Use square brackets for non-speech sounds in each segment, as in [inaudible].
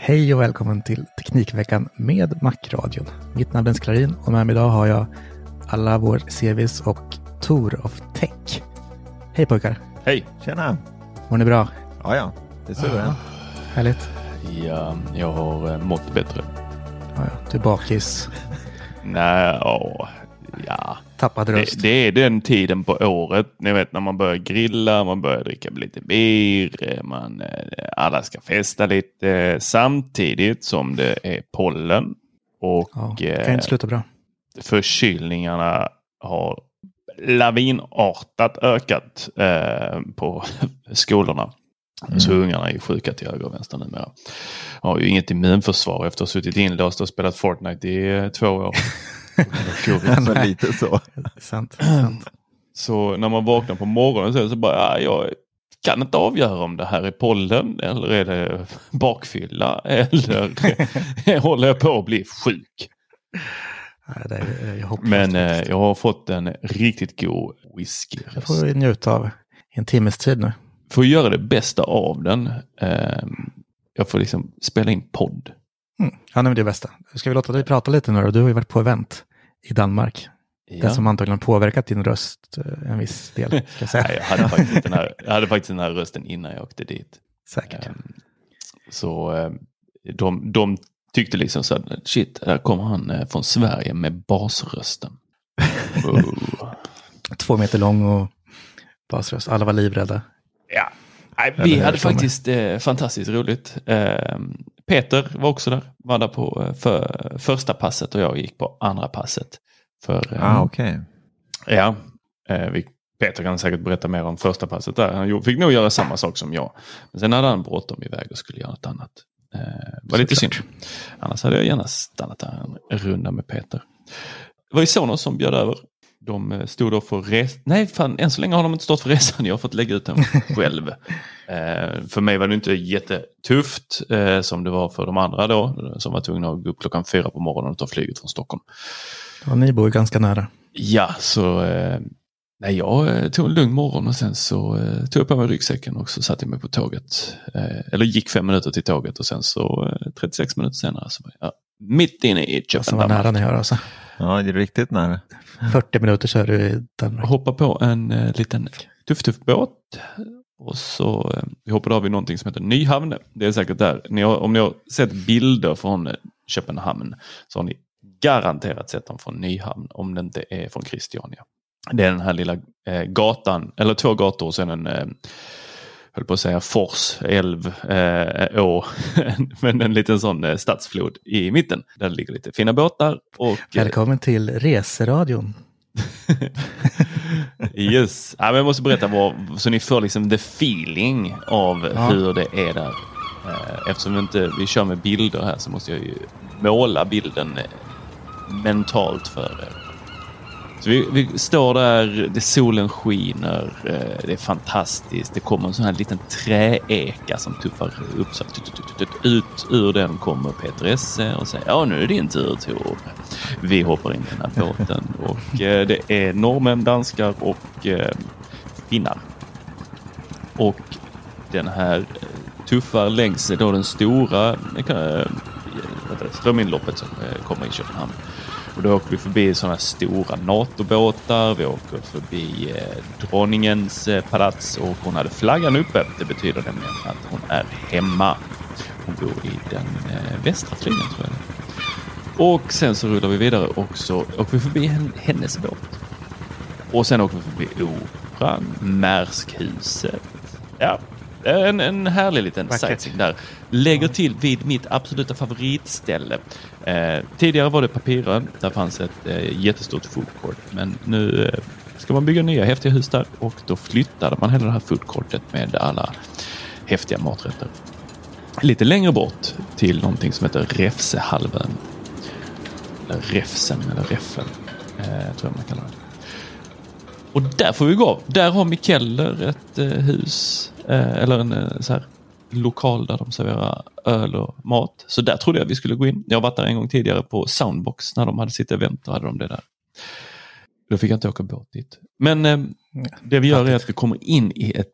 Hej och välkommen till Teknikveckan med Macradion. Mitt namn är Klarin och med mig idag har jag alla vår CVs och Tor of Tech. Hej pojkar! Hej! Tjena! Mår ni bra? Ja, ja. Det är suveränt. Härligt. Ja, jag har eh, mått bättre. Ja, ja. Du är bakis. [laughs] Nej, åh, ja. Tappad röst. Det, det är den tiden på året, ni vet när man börjar grilla, man börjar dricka lite bir, man, eh, alla ska festa lite samtidigt som det är pollen. Och Ja, det kan inte sluta bra. förkylningarna har lavinartat ökat eh, på [laughs] skolorna. Så ungarna är sjuka till höger och vänster numera. Har ju inget immunförsvar efter att ha suttit inlåst och spelat Fortnite i eh, två år. [laughs] Alltså lite så. Sant. sant. Så när man vaknar på morgonen så, är det så bara, ja, jag kan inte avgöra om det här är pollen eller är det bakfylla eller [laughs] håller jag på att bli sjuk. Nej, det är, jag hoppas Men eh, jag har fått en riktigt god whisky. Det får vi njuta av i en timmes tid nu. För att göra det bästa av den. Eh, jag får liksom spela in podd. Mm. Ja, nej, det är bästa. Ska vi låta dig prata lite nu då? Du har ju varit på event i Danmark. Den som antagligen påverkat din röst eh, en viss del. [laughs] Ska jag säga. Nej, jag, hade faktiskt den här, jag hade faktiskt den här rösten innan jag åkte dit. Säkert. Ehm, Så eh, de, de tyckte liksom så här, shit, här kommer han eh, från Sverige med basrösten. [laughs] Oh. Två meter lång och basröst. Alla var livrädda. Ja, Nej, vi hade faktiskt eh, fantastiskt roligt. Eh, Peter var också där, var där på eh, för, första passet och jag gick på andra passet. För, eh, Ah, okej. Ja, eh, Peter kan säkert berätta mer om första passet där. Han fick nog göra samma sak som jag. Men sen hade han bråttom iväg och skulle göra något annat. Eh, var lite synd. Annars hade jag gärna stannat där en runda med Peter. Det var ju Sonos som bjöd över. De eh, stod då för resan. Nej, fan, än så länge har de inte stått för resan. Jag har fått lägga ut den själv. [laughs] eh, för mig var det inte jättetufft eh, som det var för de andra då. Som var tvungna att gå upp klockan fyra på morgonen och ta flyget från Stockholm. Ja, ni bor ju ganska nära. Ja, så eh, nej, jag eh, tog en lugn morgon och sen så eh, tog jag på mig ryggsäcken och så satte jag mig på tåget. Eh, eller gick fem minuter till tåget och sen så eh, 36 minuter senare så var jag mitt inne i Som var Köpenhamn. nära ni har alltså. Ja, det är riktigt nära. 40 minuter så är du i Danmark. Hoppa på en eh, liten tuff tuff båt. Och så eh, vi hoppade av i någonting som heter Nyhamn. Det är säkert där. Ni har, om ni har sett bilder från eh, Köpenhamn så har ni garanterat sett dem från Nyhamn om det inte är från Christiania. Det är den här lilla eh, gatan, eller två gator och sen en eh, höll på att säga fors, älv, eh, å, [laughs] men en liten sån eh, stadsflod i mitten. Där ligger lite fina båtar och eh, Välkommen till Reseradion. [laughs] Yes, ja, men jag måste berätta vad, så ni får liksom the feeling av Ja. hur det är där. Eh, Eftersom vi inte vi kör med bilder här så måste jag ju måla bilden mentalt för er. Så vi, vi står där, det solen skiner, eh, det är fantastiskt. Det kommer en sån här liten träeka som tuffar upp. Så, ut ur den kommer Peter Esse och säger ja nu är det din tur Tor. Vi hoppar in i den här båten och eh, det är norrmän, danskar och eh, finnar. Och den här tuffar längs då den stora strömminloppet som kommer i Köpenhamn. Och då åker vi förbi sådana stora NATO-båtar. Vi åker förbi eh, dronningens eh, palats och hon hade flaggan uppe. Det betyder nämligen att hon är hemma. Hon bor i den eh, västra flygeln tror jag. Och sen så rullar vi vidare och så åker vi förbi hennes båt. Och sen åker vi förbi Operan, Märskhuset. Ja, en, en härlig liten sightseeing där. Lägger till vid mitt absoluta favoritställe. Eh, tidigare var det Papyrö. Där fanns ett eh, jättestort food court. Men nu eh, ska man bygga nya häftiga hus där och då flyttade man hela det här food courtet med alla häftiga maträtter. Lite längre bort till någonting som heter Räfsehalvön. Eller Räfsen eller Räffen. Eh, tror jag man kallar det. Och där får vi gå. Där har Mikeller ett eh, hus eh, eller en eh, så här, lokal där de serverar öl och mat. Så där trodde jag vi skulle gå in. Jag har varit där en gång tidigare på Soundbox när de hade sitt event. Då hade de det där. Då fick jag inte åka båt dit. Men eh, det vi gör är att vi kommer in i ett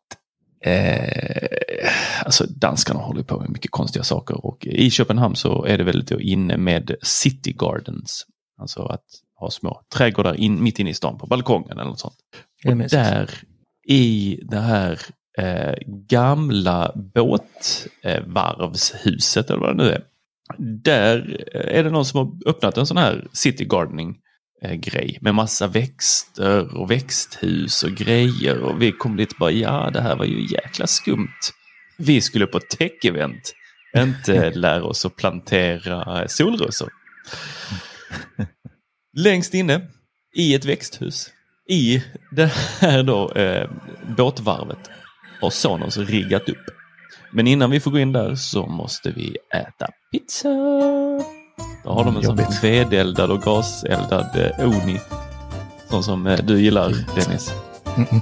Eh, alltså danskarna håller på med mycket konstiga saker och i Köpenhamn så är det väldigt inne med city gardens. Alltså att ha små trädgårdar in, mitt inne i stan på balkongen eller något sånt. Och där i det här eh, gamla båtvarvshuset eller vad det nu är. Där är det någon som har öppnat en sån här city gardening eh, grej med massa växter och växthus och grejer och vi kom dit och bara ja det här var ju jäkla skumt. Vi skulle på tech-event, inte [laughs] lära oss att plantera solrosor. Längst inne i ett växthus i det här då eh, båtvarvet har Sonos riggat upp. Men innan vi får gå in där så måste vi äta pizza. Då har de en sån vedeldad och gaseldad eh, Oni. Sån som eh, du gillar Dennis. Mm -mm.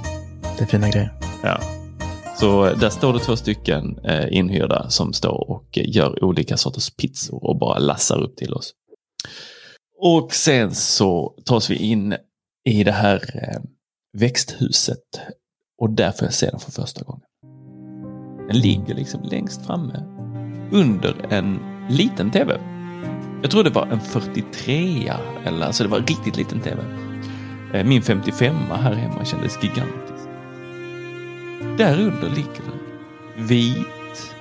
Det är fina grejer. Ja. Så eh, där står det två stycken inhyrda som står och gör olika sorters pizzor och bara lassar upp till oss. Och sen så tas vi in i det här växthuset och där får jag se den för första gången. Den ligger liksom längst framme under en liten tv. Jag tror det var en 43 eller alltså det var en riktigt liten tv. Eh, min 55 här hemma kändes gigantisk. Där under ligger den. Vit.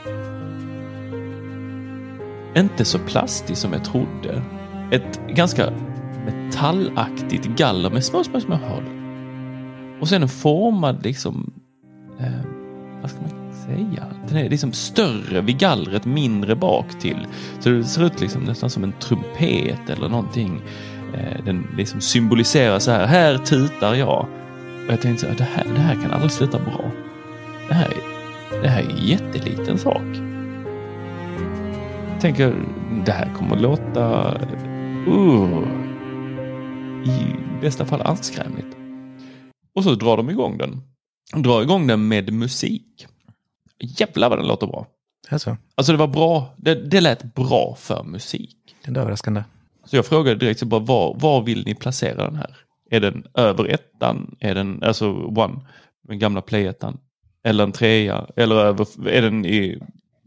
Inte så plastig som jag trodde ett ganska metallaktigt galler med små, små, små hål. Och sen en formad liksom, eh, vad ska man säga? Den är liksom större vid gallret, mindre bak till. Så det ser ut liksom nästan som en trumpet eller någonting. Eh, den liksom symboliserar så här, här tutar jag. Och jag tänkte så här, det här, det här kan aldrig sluta bra. Det här, det här är en jätteliten sak. Jag tänker, det här kommer låta Uh, I bästa fall anskrämligt. Och så drar de igång den. Drar igång den med musik. Jävlar vad den låter bra. Alltså, Alltså det var bra. Det, det lät bra för musik. det är överraskande. Så jag frågade direkt så bara, var, var vill ni placera den här? Är den över ettan? Är den, alltså one, den gamla playettan? Eller en trea? Eller över, är den i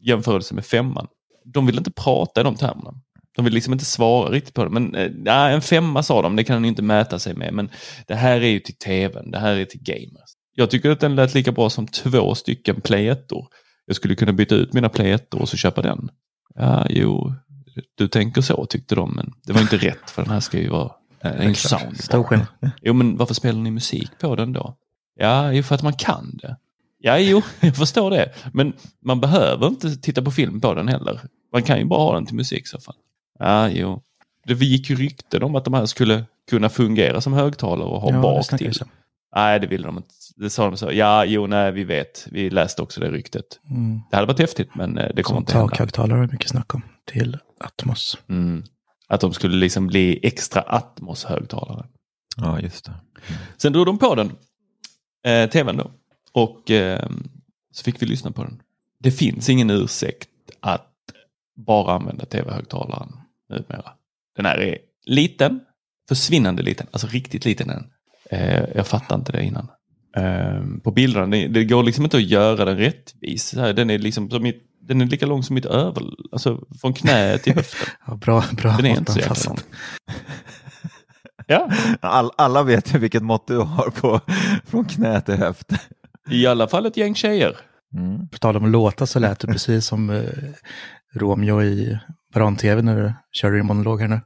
jämförelse med femman? De vill inte prata i de termerna. De vill liksom inte svara riktigt på det. Men äh, en femma sa de, det kan den inte mäta sig med. Men det här är ju till tvn, det här är till gamers. Jag tycker att den lät lika bra som två stycken play 1 Jag skulle kunna byta ut mina play 1 och så köpa den. Ja, jo, du tänker så tyckte de, men det var inte rätt för den här ska ju vara äh, en sound. Stor Jo, men varför spelar ni musik på den då? Ja, ju för att man kan det. Ja, jo, [laughs] jag förstår det. Men man behöver inte titta på film på den heller. Man kan ju bara ha den till musik i så fall. Ja, jo. Det gick ju rykten om att de här skulle kunna fungera som högtalare och ha ja, bak till. Nej, det ville de inte. Det sa de så. Ja, jo, nej, vi vet. Vi läste också det ryktet. Mm. Det hade varit häftigt, men eh, det kommer inte hända. Takhögtalare är mycket snack om till Atmos. Mm. Att de skulle liksom bli extra Atmos-högtalare. Ja, just det. Sen drog de på den, eh, tvn då. Och eh, så fick vi lyssna på den. Det finns ingen ursäkt att bara använda tv-högtalaren numera. Den här är liten, försvinnande liten, alltså riktigt liten den. Eh, jag fattar inte det innan. Eh, på bilderna, det, det går liksom inte att göra den rättvis. Så här, Den är, liksom som mitt, den är lika lång som mitt över, alltså från knä till höften. [laughs] Ja, bra bra Den är inte så jäkla lång. [laughs] Ja, All, alla vet ju vilket mått du har på från knä till höft. i alla fall ett gäng tjejer. Mm. På tal om låta så lät det precis som eh, Romeo i Baran-tv när du kör din monolog här nu.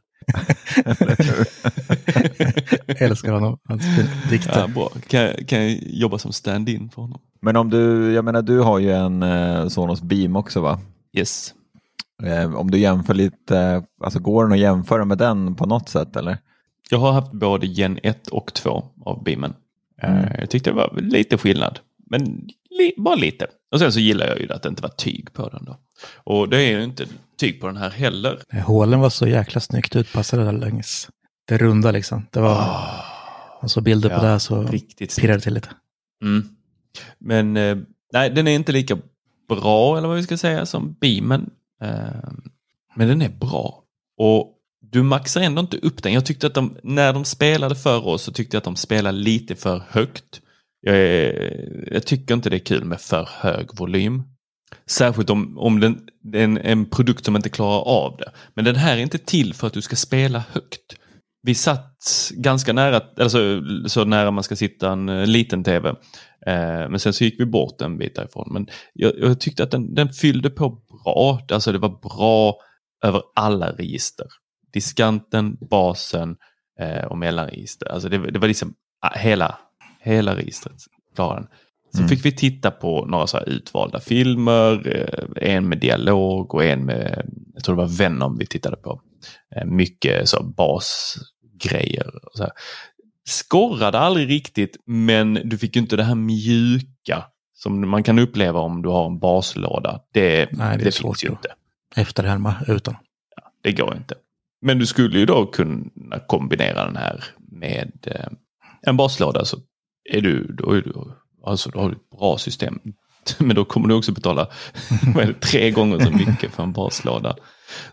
[laughs] Älskar honom, hans dikter. Ja, bra. Kan, jag- kan jag jobba som stand-in för honom? Men om du, jag menar du har ju en eh, Sonos Beam också va? Yes. Eh, om du jämför lite, eh, alltså går den att jämföra med den på något sätt eller? Jag har haft både Gen 1 och 2 av Beamen. Eh, Mm. Jag tyckte det var lite skillnad. Men bara lite. Och sen så gillar jag ju att det inte var tyg på den då. Och det är ju inte tyg på den här heller. Hålen var så jäkla snyggt utpassade där längs det runda liksom. Det var, och så bilder på. Ja, det så Riktigt pirrade det till lite. Mm. Men eh, nej, den är inte lika bra eller vad vi ska säga som Beamen. Eh, men den är bra. Och du maxar ändå inte upp den. Jag tyckte att de, när de spelade för oss så tyckte jag att de spelade lite för högt. Jag, är, jag tycker inte det är kul med för hög volym. Särskilt om, om den, det är en, en produkt som inte klarar av det. Men den här är inte till för att du ska spela högt. Vi satt ganska nära, alltså så nära man ska sitta en eh, liten tv. Eh, men sen så gick vi bort en bit därifrån. Men jag, jag tyckte att den, den fyllde på bra. Alltså det var bra över alla register. Diskanten, basen eh, och mellanregister. Alltså det, det var liksom ah, hela, hela registret klarade den. Så Mm. fick vi titta på några så här utvalda filmer, eh, en med dialog och en med, jag tror det var Venom vi tittade på. Eh, mycket så basgrejer. Så här. Skorrade aldrig riktigt men du fick ju inte det här mjuka som man kan uppleva om du har en baslåda. Det, Nej, det det finns ju inte. Efterhärma utan. Det går inte. Men du skulle ju då kunna kombinera den här med eh, en baslåda så är du, då är du, alltså då har du ett bra system. [laughs] Men då kommer du också betala [laughs] det, tre gånger så mycket för en baslåda.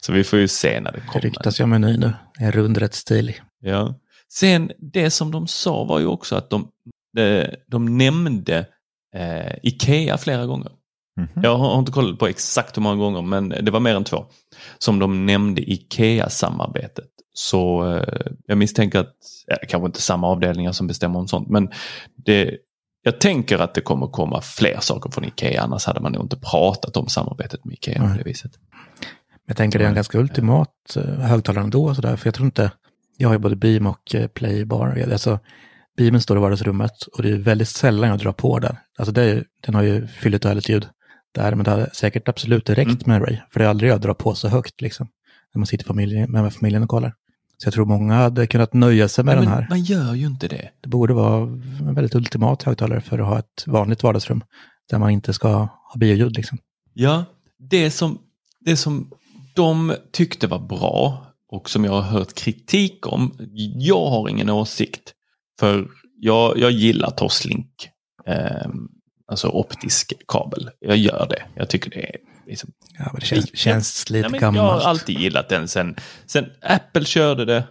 Så vi får ju se när det Det kommer. ryktas ju om en ny nu. En rund rätt stilig. Ja. Sen det som de sa var ju också att de, de, de nämnde eh, Ikea flera gånger. Mhm. Jag har har inte kollat på exakt hur många gånger men det var mer än två. Som de nämnde Ikea-samarbetet. Så eh, jag misstänker att, ja, kanske inte samma avdelningar som bestämmer om sånt men det, jag tänker att det kommer komma fler saker från Ikea annars hade man nog inte pratat om samarbetet med Ikea på Nej. det viset. Jag tänker det är en ganska ultimat eh, högtalare ändå. Så där, för jag tror inte, jag har ju både Beam och eh, Playbar. Alltså, Beamen står i vardagsrummet och det är väldigt sällan jag drar på den. Alltså det den har ju fylligt och härligt ljud där, men det hade säkert absolut räckt Mm. med Ray. För det är aldrig jag drar på så högt liksom. När man sitter familjen, med familjen och kollar. Så jag tror många hade kunnat nöja sig med Men den här. Man gör ju inte det. Det borde vara en väldigt ultimat högtalare för att ha ett vanligt vardagsrum. Där man inte ska ha bioljud liksom. Ja, det som, det som de tyckte var bra och som jag har hört kritik om. Jag har ingen åsikt. För jag, jag gillar Toslink. Eh, alltså optisk kabel. Jag gör det. Jag tycker det är liksom, Ja, men det känns, känns lite men gammalt. Jag har alltid gillat den sen, sen Apple körde det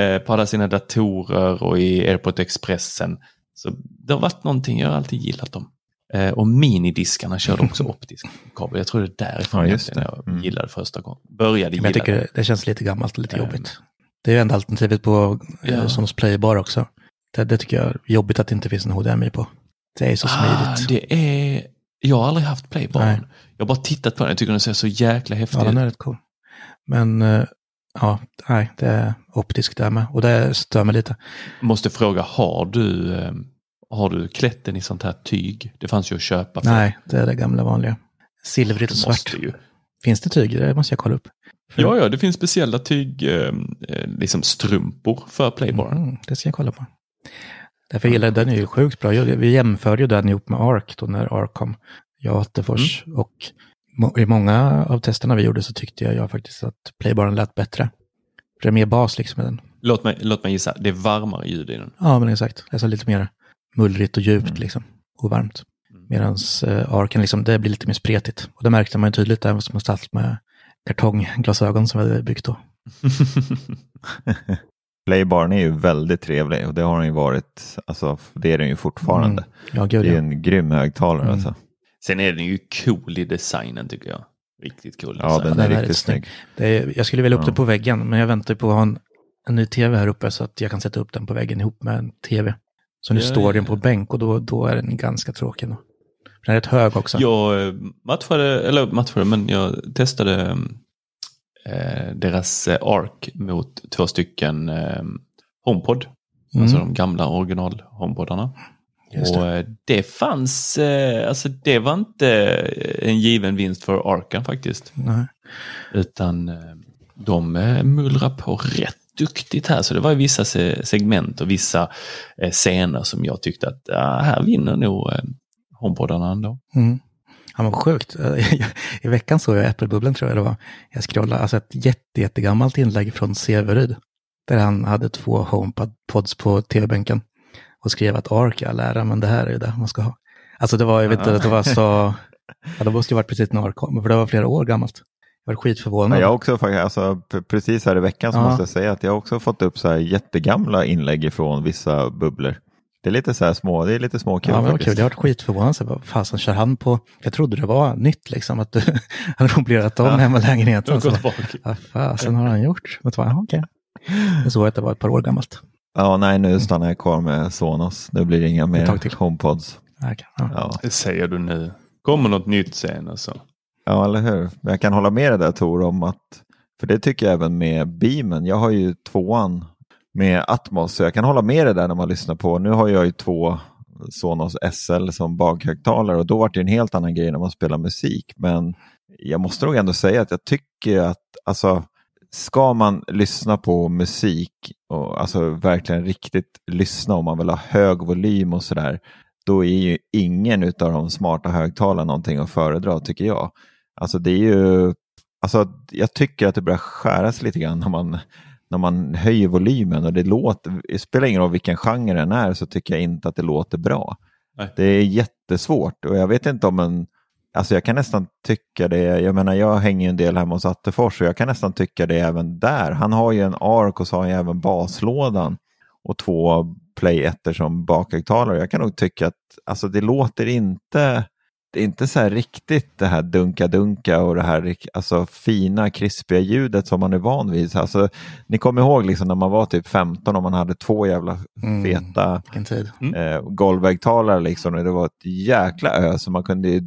eh, på alla sina datorer och i AirPod Expressen. Så det har varit någonting, jag har alltid gillat dem. Eh, och minidiskarna körde också [laughs] optisk kabel. Jag tror det är därifrån Ja, det. jag Mm. gillade första gången. Började Men gilla jag tycker det. det, känns lite gammalt och lite Ehm. jobbigt. Det är ju enda alternativet på Ja. ja. Sonos Playbar också. Det, det tycker jag är jobbigt att det inte finns en HDMI på. Det är så Ah, smidigt. det är... Jag har aldrig haft Playbar. Nej. Jag har bara tittat på den. Jag tycker den ser så jäkla häftig Ja, den ut. är rätt cool. Men eh, ja, nej, det är optiskt där med. Och det stör mig lite. Måste fråga, har du, eh, har du klätt den i sånt här tyg? Det fanns ju att köpa. För. Nej, det är det gamla vanliga. Silvrigt och svart. ju. Finns det tyg? Det måste jag kolla upp. För- Ja, ja, det finns speciella tyg, eh, liksom strumpor för Playbaren. Mm, det ska jag kolla på. Därför gillar den är ju sjukt bra. Vi jämförde ju den ihop med Arc då när Arc kom. Jag Attefors. Mm. Och i många av testerna vi gjorde så tyckte jag, jag faktiskt att Playbaren lät bättre. Det är mer bas liksom med den. Låt mig, låt mig gissa, det är varmare ljud i den. Ja, men exakt. Alltså lite mer mullrigt och djupt Mm. liksom. Och varmt. Medan eh, Arken, liksom, det blir lite mer spretigt. Och det märkte man ju tydligt där som man satt med kartongglasögon som vi hade byggt då. [laughs] Playbaren är ju väldigt trevlig och det har den ju varit, alltså det är den ju fortfarande. Mm. Ja, gud Det är ja. en grym högtalare Mm. alltså. Sen är den ju cool i designen tycker jag. Riktigt cool Ja, design. den Den är är riktigt snygg. snygg. Det är, jag skulle vilja upp Ja. det på väggen, men jag väntar på att ha en, en ny tv här uppe så att jag kan sätta upp den på väggen ihop med en tv. Så nu Ja, står den på bänk och då, då är den ganska tråkig. Då. Den är rätt hög också. Jag eh, matchade, eller matchade, men jag testade eh, deras eh, ARC mot två stycken eh, HomePod. Mm. Alltså de gamla original HomePodarna. Just Och det. eh, det fanns, eh, alltså det var inte en given vinst för Arken faktiskt. Nej. Utan eh, de eh, mullrar på rätt duktigt här. Så det var vissa se segment och vissa eh, scener som jag tyckte att ah, här vinner nog eh, HomePodarna ändå. Mm. Ja, men sjukt. [laughs] I veckan såg jag Apple-bubblan tror jag det var. Jag scrollade, alltså ett jätte, jättegammalt inlägg från Severyd. Där han hade två HomePods på tv-bänken. Och skrev att ARC är lära, men det här är ju det man ska ha. Alltså det var, jag vet inte, det var så... [laughs] Ja, det måste ju varit precis när ARC kom, för det var flera år gammalt. Jag var skitförvånad. Ja, jag också faktiskt, alltså, precis här i veckan så Ja. måste jag säga att jag också fått upp så här jättegamla inlägg ifrån vissa bubblor. Det är lite så här små, det är lite småkul Ja, men vad faktiskt. kul. Jag har varit skitförvånad. Bara, fasen kör han på... Jag trodde det var nytt liksom, att du [laughs] hade möblerat om hemma i lägenheten. Så, vad fasen har han gjort? Så bara, "Ja, okej. Jag såg att det var ett par år gammalt. Ja, nej nu stannar jag kvar med Sonos. Nu blir det inga mer till. HomePods. Okej, ja. Ja. Det säger du nu. Kommer något nytt sen alltså. ja, eller hur. Men jag kan hålla med dig där Tor om att, för det tycker jag även med Beamen. Jag har ju tvåan med Atmos, så jag kan hålla med dig där när man lyssnar på. Nu har jag ju två Sonos SL som bakhögtalare och då var det en helt annan grej när man spelar musik. Men jag måste nog ändå säga att jag tycker att alltså, ska man lyssna på musik och alltså verkligen riktigt lyssna om man vill ha hög volym och sådär, då är ju ingen av de smarta högtalarna någonting att föredra tycker jag. Alltså det är ju, alltså jag tycker att det börjar skäras lite grann när man, när man höjer volymen och det låter, det spelar ingen roll vilken genre den är så tycker jag inte att det låter bra. Nej. Det är jättesvårt och jag vet inte om en Alltså jag kan nästan tycka det, jag menar jag hänger ju en del hemma hos Attefors och jag kan nästan tycka det även där. Han har ju en ARC och så har han ju även baslådan och två Play 1 som bakhögtalare. Jag kan nog tycka att alltså det låter inte, det är inte så här riktigt det här dunka-dunka och det här alltså fina krispiga ljudet som man är van vid. Alltså, ni kommer ihåg liksom när man var typ 15 och man hade två jävla Mm. feta tid. eh, golvhögtalare liksom. Och det var ett jäkla ö så man kunde ju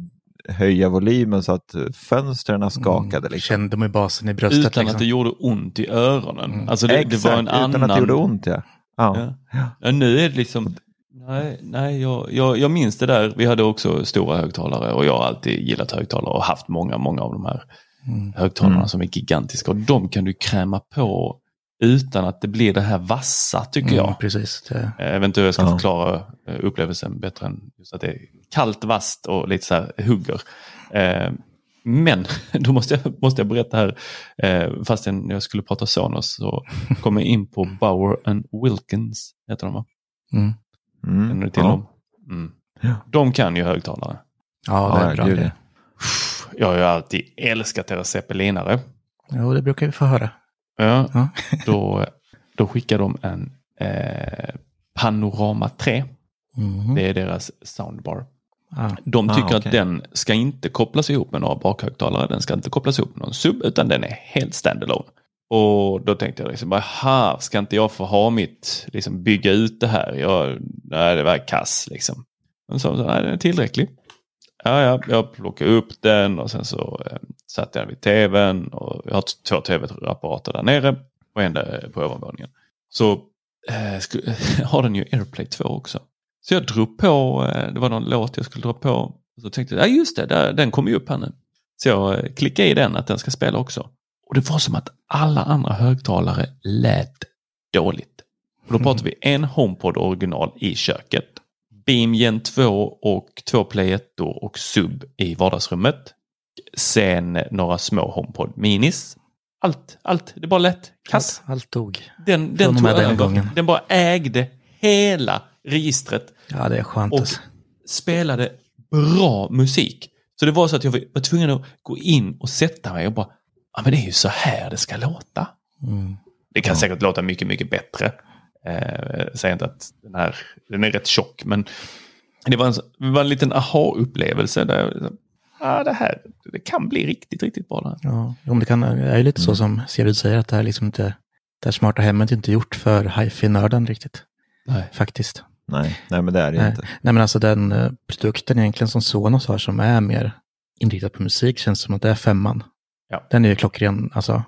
höja volymen så att fönstren skakade. Mm. Liksom. Kände man basen i bröstet. Utan liksom. att det gjorde ont i öronen. Mm. Alltså det, det Exakt, var en utan annan... att det gjorde ont ja. ja. Ja. Ja, nu är det liksom... Nej, nej jag, jag, jag minns det där. Vi hade också stora högtalare och jag har alltid gillat högtalare och haft många, många av de här Mm. högtalarna Mm. som är gigantiska. Och de kan du kräma på utan att det blir det här vassa tycker Mm, jag. precis. Det, Eh, Jag vet inte hur jag ska Ja. förklara eh, upplevelsen bättre än just att det är kallt, vasst och lite så här hugger. Eh, Men [laughs] då måste jag, måste jag berätta här, eh, fastän jag skulle prata Sonos så kom jag in på [laughs] Bauer and Wilkins, heter de va? mm. Mm. Känner du till ja. dem? Mm. Ja. De kan ju högtalare. Ja, det är bra grej. Jag har ju alltid älskat deras zeppelinare. Jo, det brukar vi få höra. Ja, Ja. [laughs] då, då skickar de en eh, Panorama 3. Mhm. Det är deras soundbar. Ja. De Ah, tycker okej. att den ska inte kopplas ihop med några bakhögtalare. Den ska inte kopplas ihop med någon sub utan den är helt standalone. Och då tänkte jag liksom, aha, ska inte jag få ha mitt, liksom bygga ut det här? Jag, nej, det var kass liksom. Men så, så, nej, den är tillräcklig. Ja, ja, jag plockade upp den och sen så eh, satte jag den vid tvn. Och jag har två tv-apparater där nere och en där på övervåningen. Så eh, sku, [laughs] har den ju AirPlay 2 också. Så jag drog på, eh, det var någon låt jag skulle dra på. Så tänkte jag, ja just det, där, den kommer ju upp här nu. Så jag eh, klickade i den att den ska spela också. Och det var som att alla andra högtalare lät dåligt. Och då pratar vi en HomePod original i köket. Beam Gen 2 och två Play 1 och sub i vardagsrummet. Sen några små HomePod Minis. Allt, allt. Det bara lät kass. Allt, allt dog. Den, den tog den gången. Den bara ägde hela registret Ja, det är skönt. och alltså. spelade bra musik. Så det var så att jag var tvungen att gå in och sätta mig och bara, ja men det är ju så här det ska låta. Mm. Det kan säkert låta mycket, mycket bättre. Eh, jag säger inte att den här, den är rätt tjock, men det var en, det var en liten aha-upplevelse. Där ah, det här det kan bli riktigt, riktigt bra. Det här. Ja, jo, men det, kan, det är ju lite så som Serid säger, att det här, liksom inte, det här smarta hemmet är inte gjort för hifi-nörden riktigt, Nej. faktiskt. Nej, nej men det är det Nej. inte. Nej, men alltså den eh, produkten egentligen som Sonos har som är mer inriktad på musik känns som att det är femman. Ja. Den är ju klockren, alltså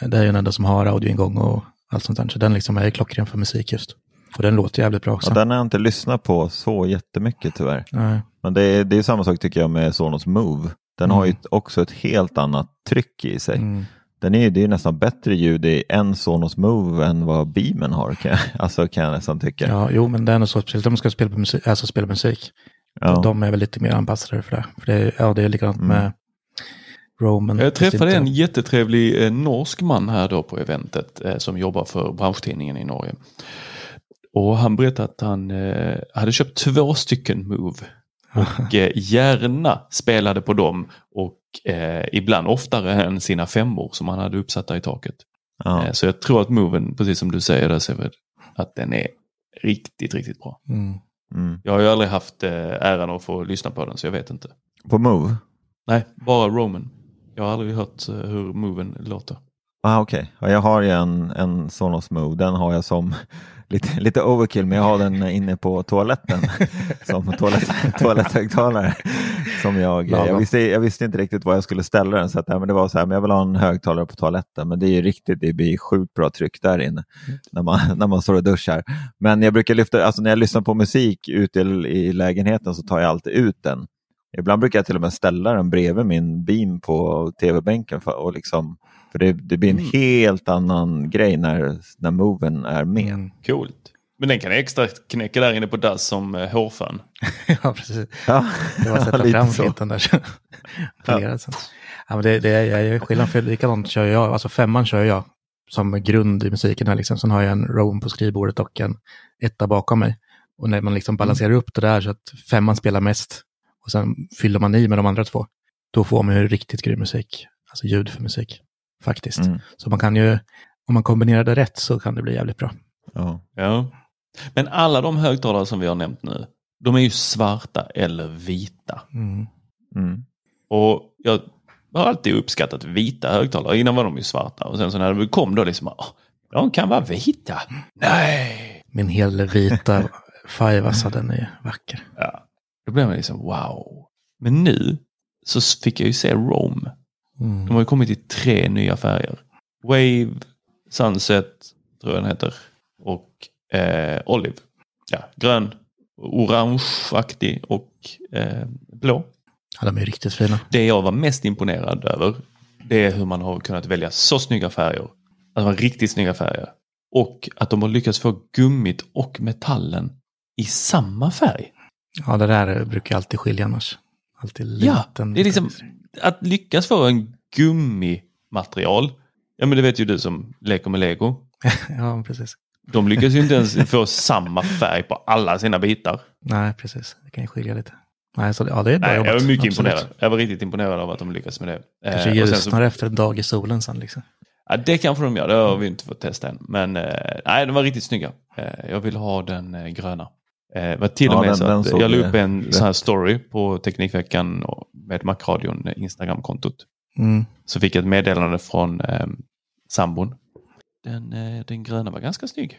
det är ju den enda som har audioingång och allt sånt där, så den liksom är ju klockren för musik just. Och den låter jävligt bra också. Ja, den har jag inte lyssnat på så jättemycket tyvärr. Nej. Men det är, det är samma sak tycker jag med Sonos Move. Den har ju ett- också ett helt annat tryck i sig. Mm. Den är, det är nästan bättre ljud i en Sonos Move än vad Beamen har. Kan jag, [laughs] alltså kan jag nästan tycka. Ja, jo, men det är nog så, speciellt om man ska spela, musik, alltså spela musik. Ja. De är väl lite mer anpassade för det. För det är, ja, det är likadant Mm. med Roman. Jag träffade en jättetrevlig eh, norsk man här då på eventet eh, som jobbar för branschtidningen i Norge. Och han berättade att han eh, hade köpt två stycken Move och [laughs] gärna spelade på dem och ibland oftare än sina femmor som han hade uppsatta i taket. Ja. Så jag tror att Moven, precis som du säger där Seved, att den är riktigt, riktigt bra. Mm. Mm. Jag har ju aldrig haft äran att få lyssna på den så jag vet inte. På Move? Nej, bara Roman. Jag har aldrig hört eh, hur Moven låter. Ah, Okej, ja, jag har ju en, en Sonos Move. Den har jag som [laughs] lite, lite overkill, men jag har den inne på toaletten [laughs] som toalett, toaletthögtalare. Som jag, jag, visste, jag visste inte riktigt var jag skulle ställa den, så att, men det var så här, men jag vill ha en högtalare på toaletten, men det är ju riktigt, det blir sjukt bra tryck där inne när man, när man står och duschar. Men jag brukar lyfta, alltså när jag lyssnar på musik ute i, i lägenheten så tar jag alltid ut den. Ibland brukar jag till och med ställa den bredvid min beam på tv-bänken för, och liksom, för det, det blir en Mm. helt annan grej när, när moven är med. Mm. Coolt. Men den kan extra knäcka där inne på dass som eh, hårfön. [laughs] ja, precis. Ja, Det var att sätta [laughs] fram så. flinten där. sen. [laughs] Ja, men det, det är, jag är skillnad för likadant kör jag, alltså femman kör jag som grund i musiken här liksom. Sen har jag en roam på skrivbordet och en etta bakom mig. Och när man liksom balanserar upp det där så att femman spelar mest och sen fyller man i med de andra två, då får man ju riktigt grym musik. Alltså ljud för musik, faktiskt. Mm. Så man kan ju, om man kombinerar det rätt så kan det bli jävligt bra. Ja. Ja. Men alla de högtalare som vi har nämnt nu, de är ju svarta eller vita. Mm. Mm. Och jag har alltid uppskattat vita högtalare. Innan var de ju svarta. Och sen så när det kom då liksom, "Åh, de kan vara vita. Nej! Min helvita alltså den är vacker. Ja. Då blev man liksom wow. Men nu så fick jag ju se Rome. Mm. De har ju kommit i tre nya färger. Wave, Sunset, tror jag den heter. Och eh, Olive. Ja, grön, orangeaktig och eh, blå. Ja, de är riktigt fina. Det jag var mest imponerad över det är hur man har kunnat välja så snygga färger. Att de riktigt snygga färger. Och att de har lyckats få gummit och metallen i samma färg. Ja, det där brukar alltid skilja annars. Alltid Ja, liten. det är liksom att lyckas få en gummimaterial. Ja men det vet ju du som leker med lego. [laughs] ja, precis. De lyckas ju inte ens få samma färg på alla sina bitar. Nej, precis. Det kan ju skilja lite. Nej, så det, ja, det är bra Nej, jag jobbat. var mycket Absolut. imponerad. Jag var riktigt imponerad av att de lyckas med det. Kanske Eh, sen ljusnar så, efter en dag i solen sen liksom. ja, det kanske de gör, det har vi inte fått testa än. Men eh, nej, de var riktigt snygga. Eh, jag vill ha den gröna. Eh, var till Ja, och med den- så den såg jag la jag upp en rätt. sån här story på Teknikveckan och med Macradion eh, Instagramkontot. Mm. Så fick jag ett meddelande från eh, sambon. Den, eh, den gröna var ganska snygg.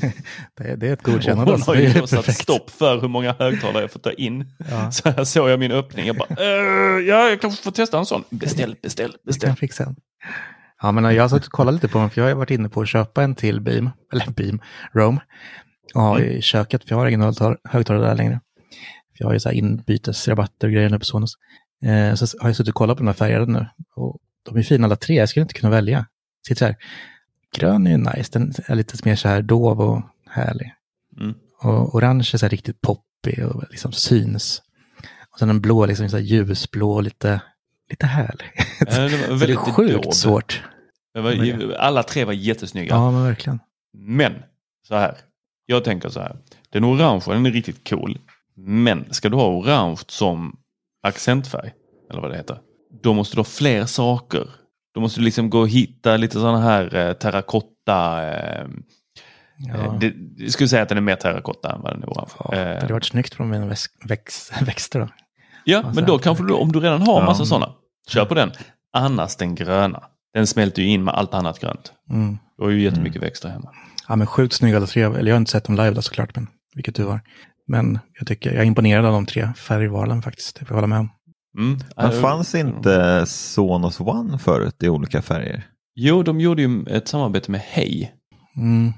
[laughs] Det, det är ett godkännande. hon har ju då satt stopp för hur många högtalare jag får ta in. Ja. [laughs] Så här såg jag min öppning. Jag bara, "Eh, ja, jag kanske får testa en sån. Beställ, beställ, beställ. kan fixa en. Ja, men jag har kollat lite på dem, för jag har varit inne på att köpa en till Beam, eller Beam, Roam, och ha Mm. i köket, för jag har ingen högtal- högtalare där längre. För jag har ju så här inbytesrabatter och grejer nu på Sonos. Eh, så har jag suttit och kollat på de här färgerna nu, och de är fina alla tre, jag skulle inte kunna välja. Sitter så här, grön är ju nice, den är lite mer så här dov och härlig. Mm. Och orange är så här riktigt poppig och liksom syns. Och sen den blå liksom så här ljusblå lite, lite härlig. Eh, det Så [laughs] det är sjukt dov. svårt. Var, alla tre var jättesnygga. Ja, men verkligen. Men så här. Jag tänker så här. Den orangea den är riktigt cool. Men ska du ha orange som accentfärg, eller vad det heter, då måste du ha fler saker. Då måste du liksom gå och hitta lite sådana här eh, terrakotta. Eh, Ja. eh, det, jag skulle säga att den är mer terrakotta än vad den är orange. Ja, det hade varit snyggt på mina väx, väx, [laughs] växter då. ja, så men då kanske du, om du redan har Ja. massa sådana, kör på den. Annars den gröna. Den smälter ju in med allt annat grönt. Mm. Du har ju jättemycket växter hemma. Ja, men sjukt snygga alla tre. Eller jag har inte sett dem live då såklart, men vilket du har. Men jag tycker jag är imponerad av de tre färgvalen faktiskt. Det får jag hålla med om. Mm. Men fanns inte Sonos One förut i olika färger? Jo, de gjorde ju ett samarbete med Hej. Mm.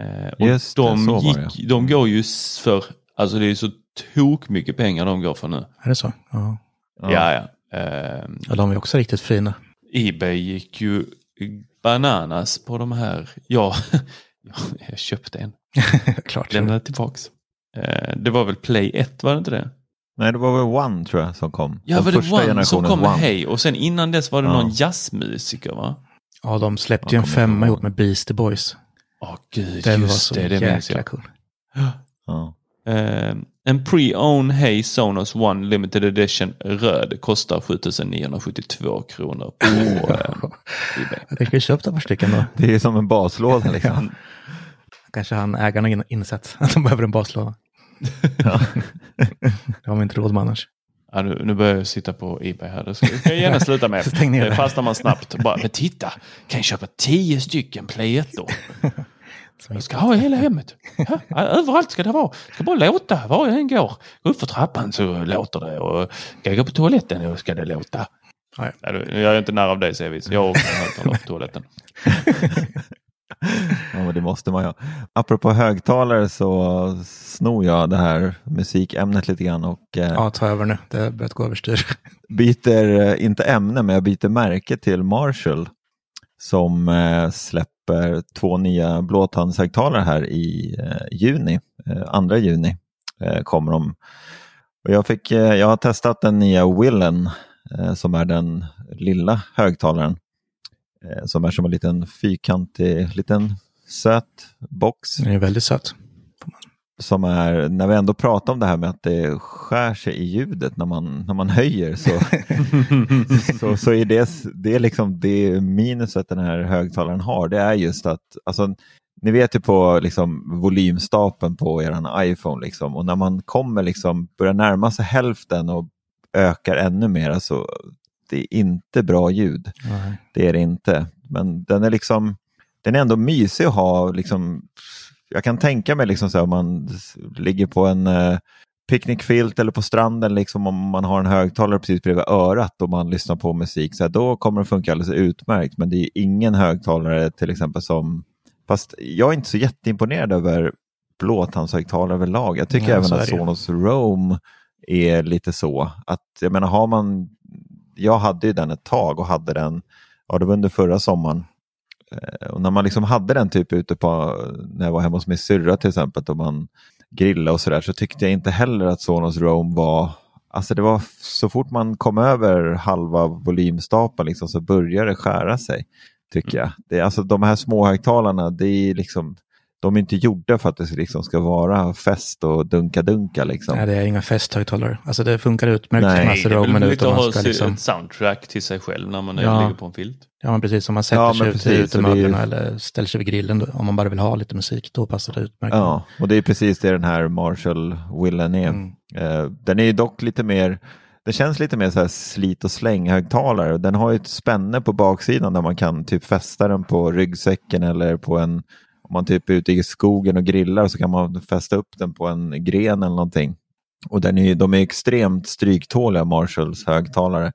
Eh, och Just det, de, var gick, de går ju för, alltså det är så tok mycket pengar de går för nu. Är det så? Ja. Ja, ja. Eh, ja, de är också riktigt fina. Ebay gick ju bananas på de här. Ja, [laughs] ja [laughs] jag köpte en. [laughs] Klart. Lämnade tillbaks. Eh, det var väl Play 1, var det inte det? Nej, det var väl One tror jag som kom. Ja, Den var det One som kom med One. Hej och sen innan dess var det Ja. någon jazzmusiker va? Ja, de släppte ju en femma ihop med Beastie Boys. Åh gud, Den var just så det, jäkla cool. Ja. Eh, en pre-owned Hey Sonos One Limited Edition röd kostar 7972 kronor på [laughs] Kanske skulle köpt ett par stycken då. [laughs] Det är som en baslåda [laughs] liksom. Kanske han ägarna in- insett att de [laughs] behöver en baslåda. Ja. Det har vi inte råd med annars. Ja, nu, nu börjar jag sitta på Ebay här. Det ska jag gärna sluta med. Stäng ner Det det. fastnar man snabbt. Bara, men titta, kan jag köpa tio stycken Play 1 då? Jag ska ha i hela hemmet. Ja, överallt ska det vara. Det ska bara låta var jag än går. Gå upp för trappan så låter det och ska jag gå på toaletten så ska det låta. Nej, du, jag är inte nära av dig Sevis. Jag har också en högtalare på toaletten. [laughs] Ja, men det måste man ju. Apropå högtalare så snor jag det här musikämnet lite grann och eh, ja, ta över nu. Det har börjat gå överstyr. [laughs] byter, eh, inte ämne, men jag byter märke till Marshall som eh, släpper två nya blåtandshögtalare här i eh, juni, eh, andra juni eh, kommer de. Och jag, fick, eh, jag har testat den nya Willen som är den lilla högtalaren eh, som är som en liten fyrkantig, liten söt box Den är väldigt söt. som är, när vi ändå pratar om det här med att det skär sig i ljudet när man, när man höjer så, [laughs] så, så är det, det är liksom det minuset den här högtalaren har. Det är just att, alltså, ni vet ju på liksom, volymstapeln på er iPhone liksom, och när man kommer liksom, börjar närma sig hälften och ökar ännu mer så det är inte bra ljud. Nej. Det är det inte. Men den är liksom, den är ändå mysig att ha. Liksom, jag kan tänka mig liksom så här, om man ligger på en eh, picknickfilt eller på stranden, liksom, om man har en högtalare precis bredvid örat och man lyssnar på musik, så här, då kommer det funka alldeles utmärkt. Men det är ingen högtalare till exempel som, fast jag är inte så jätteimponerad över blåtandshögtalare överlag. Jag tycker Ja, även att. Sonos Roam är lite så. Att, jag menar, har man, jag hade ju den ett tag och hade den, ja det var under förra sommaren. Eh, och när man liksom hade den typ ute på, när jag var hemma hos min syrra till exempel, och man grillade och sådär, så tyckte jag inte heller att Sonos Roam var, alltså det var så fort man kom över halva volymstapeln liksom, så började det skära sig, tycker jag. Det, alltså de här små högtalarna, det är liksom, de är inte gjorda för att det liksom ska vara fest och dunka-dunka liksom. Nej, det är inga festhögtalare. Alltså det funkar utmärkt Nej, med Det massor är av väl minuter. lite att Man ha ska si- liksom, ett soundtrack till sig själv när man är- Ja. ligger på en filt. ja, men precis som man sätter Ja, sig men ut precis, i det är utemöblerna eller ställer sig vid grillen. Då, om man bara vill ha lite musik, då passar det utmärkt. Ja, och det är precis det den här Marshall Willen är. Mm. Eh, den är ju dock lite mer, det känns lite mer så här slit och släng högtalare. Den har ju ett spänne på baksidan där man kan typ fästa den på ryggsäcken eller på en, om man typ är ute i skogen och grillar så kan man fästa upp den på en gren eller någonting. Och den är, de är extremt stryktåliga Marshalls högtalare.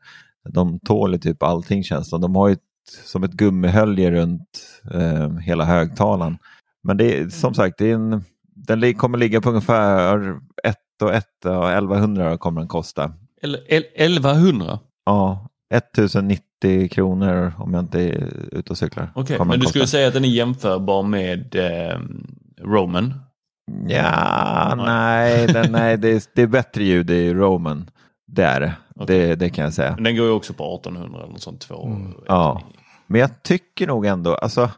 De tål typ allting känns det De har ju ett, som ett gummihölje runt eh, hela högtalaren. Men det är som sagt, det är en, den kommer ligga på ungefär 1 och 1, ja, 1100 kommer den kosta. Eller el- 1100? Ja, 1090 kronor om jag inte är ute och cyklar. Okej, kommer men du skulle säga att den är jämförbar med eh, Roman? Ja, Nej. nej, den, nej det, är, det är bättre ljud i Roman. Det är det. Okej. det. Det kan jag säga. Men den går ju också på 1800 eller något sånt. Två, Mm. Ja. Men jag tycker nog ändå, alltså,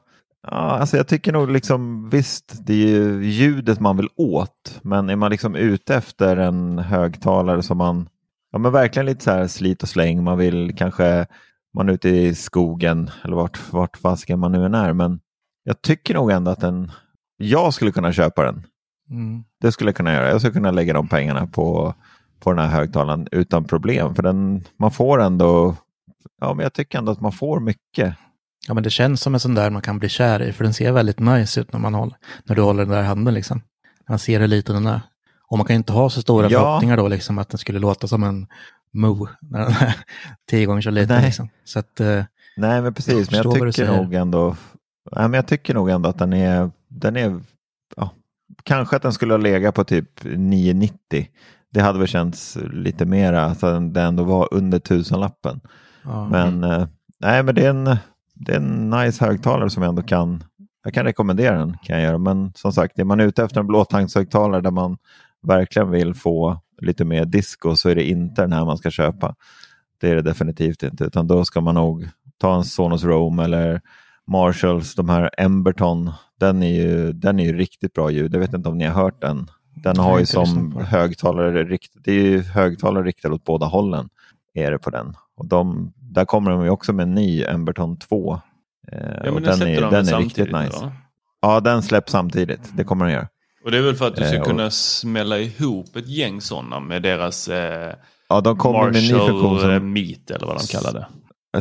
ja, alltså jag tycker nog liksom visst, det är ju ljudet man vill åt, men är man liksom ute efter en högtalare som man, ja men verkligen lite så här slit och släng, man vill kanske, man är ute i skogen eller vart, vart fasiken man nu än är, men jag tycker nog ändå att den, jag skulle kunna köpa den. Mm. Det skulle jag kunna göra. Jag skulle kunna lägga de pengarna på, på den här högtalaren utan problem. För den, man får ändå, ja men jag tycker ändå att man får mycket. Ja, men det känns som en sån där man kan bli kär i, för den ser väldigt nice ut när, man håller, när du håller den där handen. Liksom. Man ser hur liten den är. Och man kan inte ha så stora Ja. förhoppningar då, liksom, att den skulle låta som en Mo, när den är [laughs] tio gånger så liten. Nej. Liksom. Så att, eh, Nej men precis, Jag men jag tycker nog ändå, nej, men jag tycker nog ändå att den är, den är ja, kanske att den skulle ha legat på typ 990. Det hade väl känts lite mera, att den ändå var under tusenlappen. ja. Men eh, nej, men det är, en, det är en nice högtalare som jag ändå kan, jag kan rekommendera den. Kan jag göra. Men som sagt, är man ute efter en blåtangshögtalare där man verkligen vill få lite mer disco så är det inte den här man ska köpa. Det är det definitivt inte, utan då ska man nog ta en Sonos Roam eller Marshalls, de här Emberton. Den är ju, den är ju riktigt bra ljud. Jag vet inte om ni har hört den. Den har ju som den. högtalare, rikt- det är ju högtalare riktade åt båda hållen. Är det på den. Och de, där kommer de ju också med en ny Emberton 2. Eh, Ja, men den, släppte är, de den är riktigt nice. eller? Ja, den släpps samtidigt. Det kommer den göra. Och det är väl för att du ska Eh, och- kunna smälla ihop ett gäng sådana med deras eh, Ja, de kommer med en ny funktion Marshall eh, som Meet eller vad de kallar det.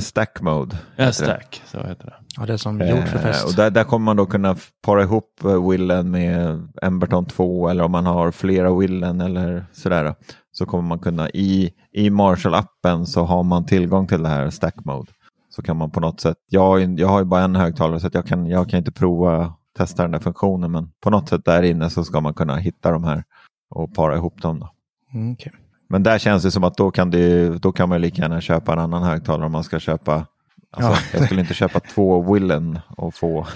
Stack Mode. Ja, heter det. Stack, så heter det. ja, det är som gjort för Eh, fest. och där, där kommer man då kunna para ihop Willen med Emberton 2 eller om man har flera Willen eller sådär. Så kommer man kunna i, i Marshall-appen så har man tillgång till det här Stack Mode. Så kan man på något sätt, jag, har ju- jag har ju bara en högtalare så att jag, kan, jag kan inte prova testa den där funktionen men på något sätt där inne så ska man kunna hitta de här och para ihop dem. Då. Mm, okej. Men där känns det som att då kan, det, då kan man lika gärna köpa en annan högtalare om man ska köpa Alltså, Ja. Jag skulle inte köpa två Willen och få.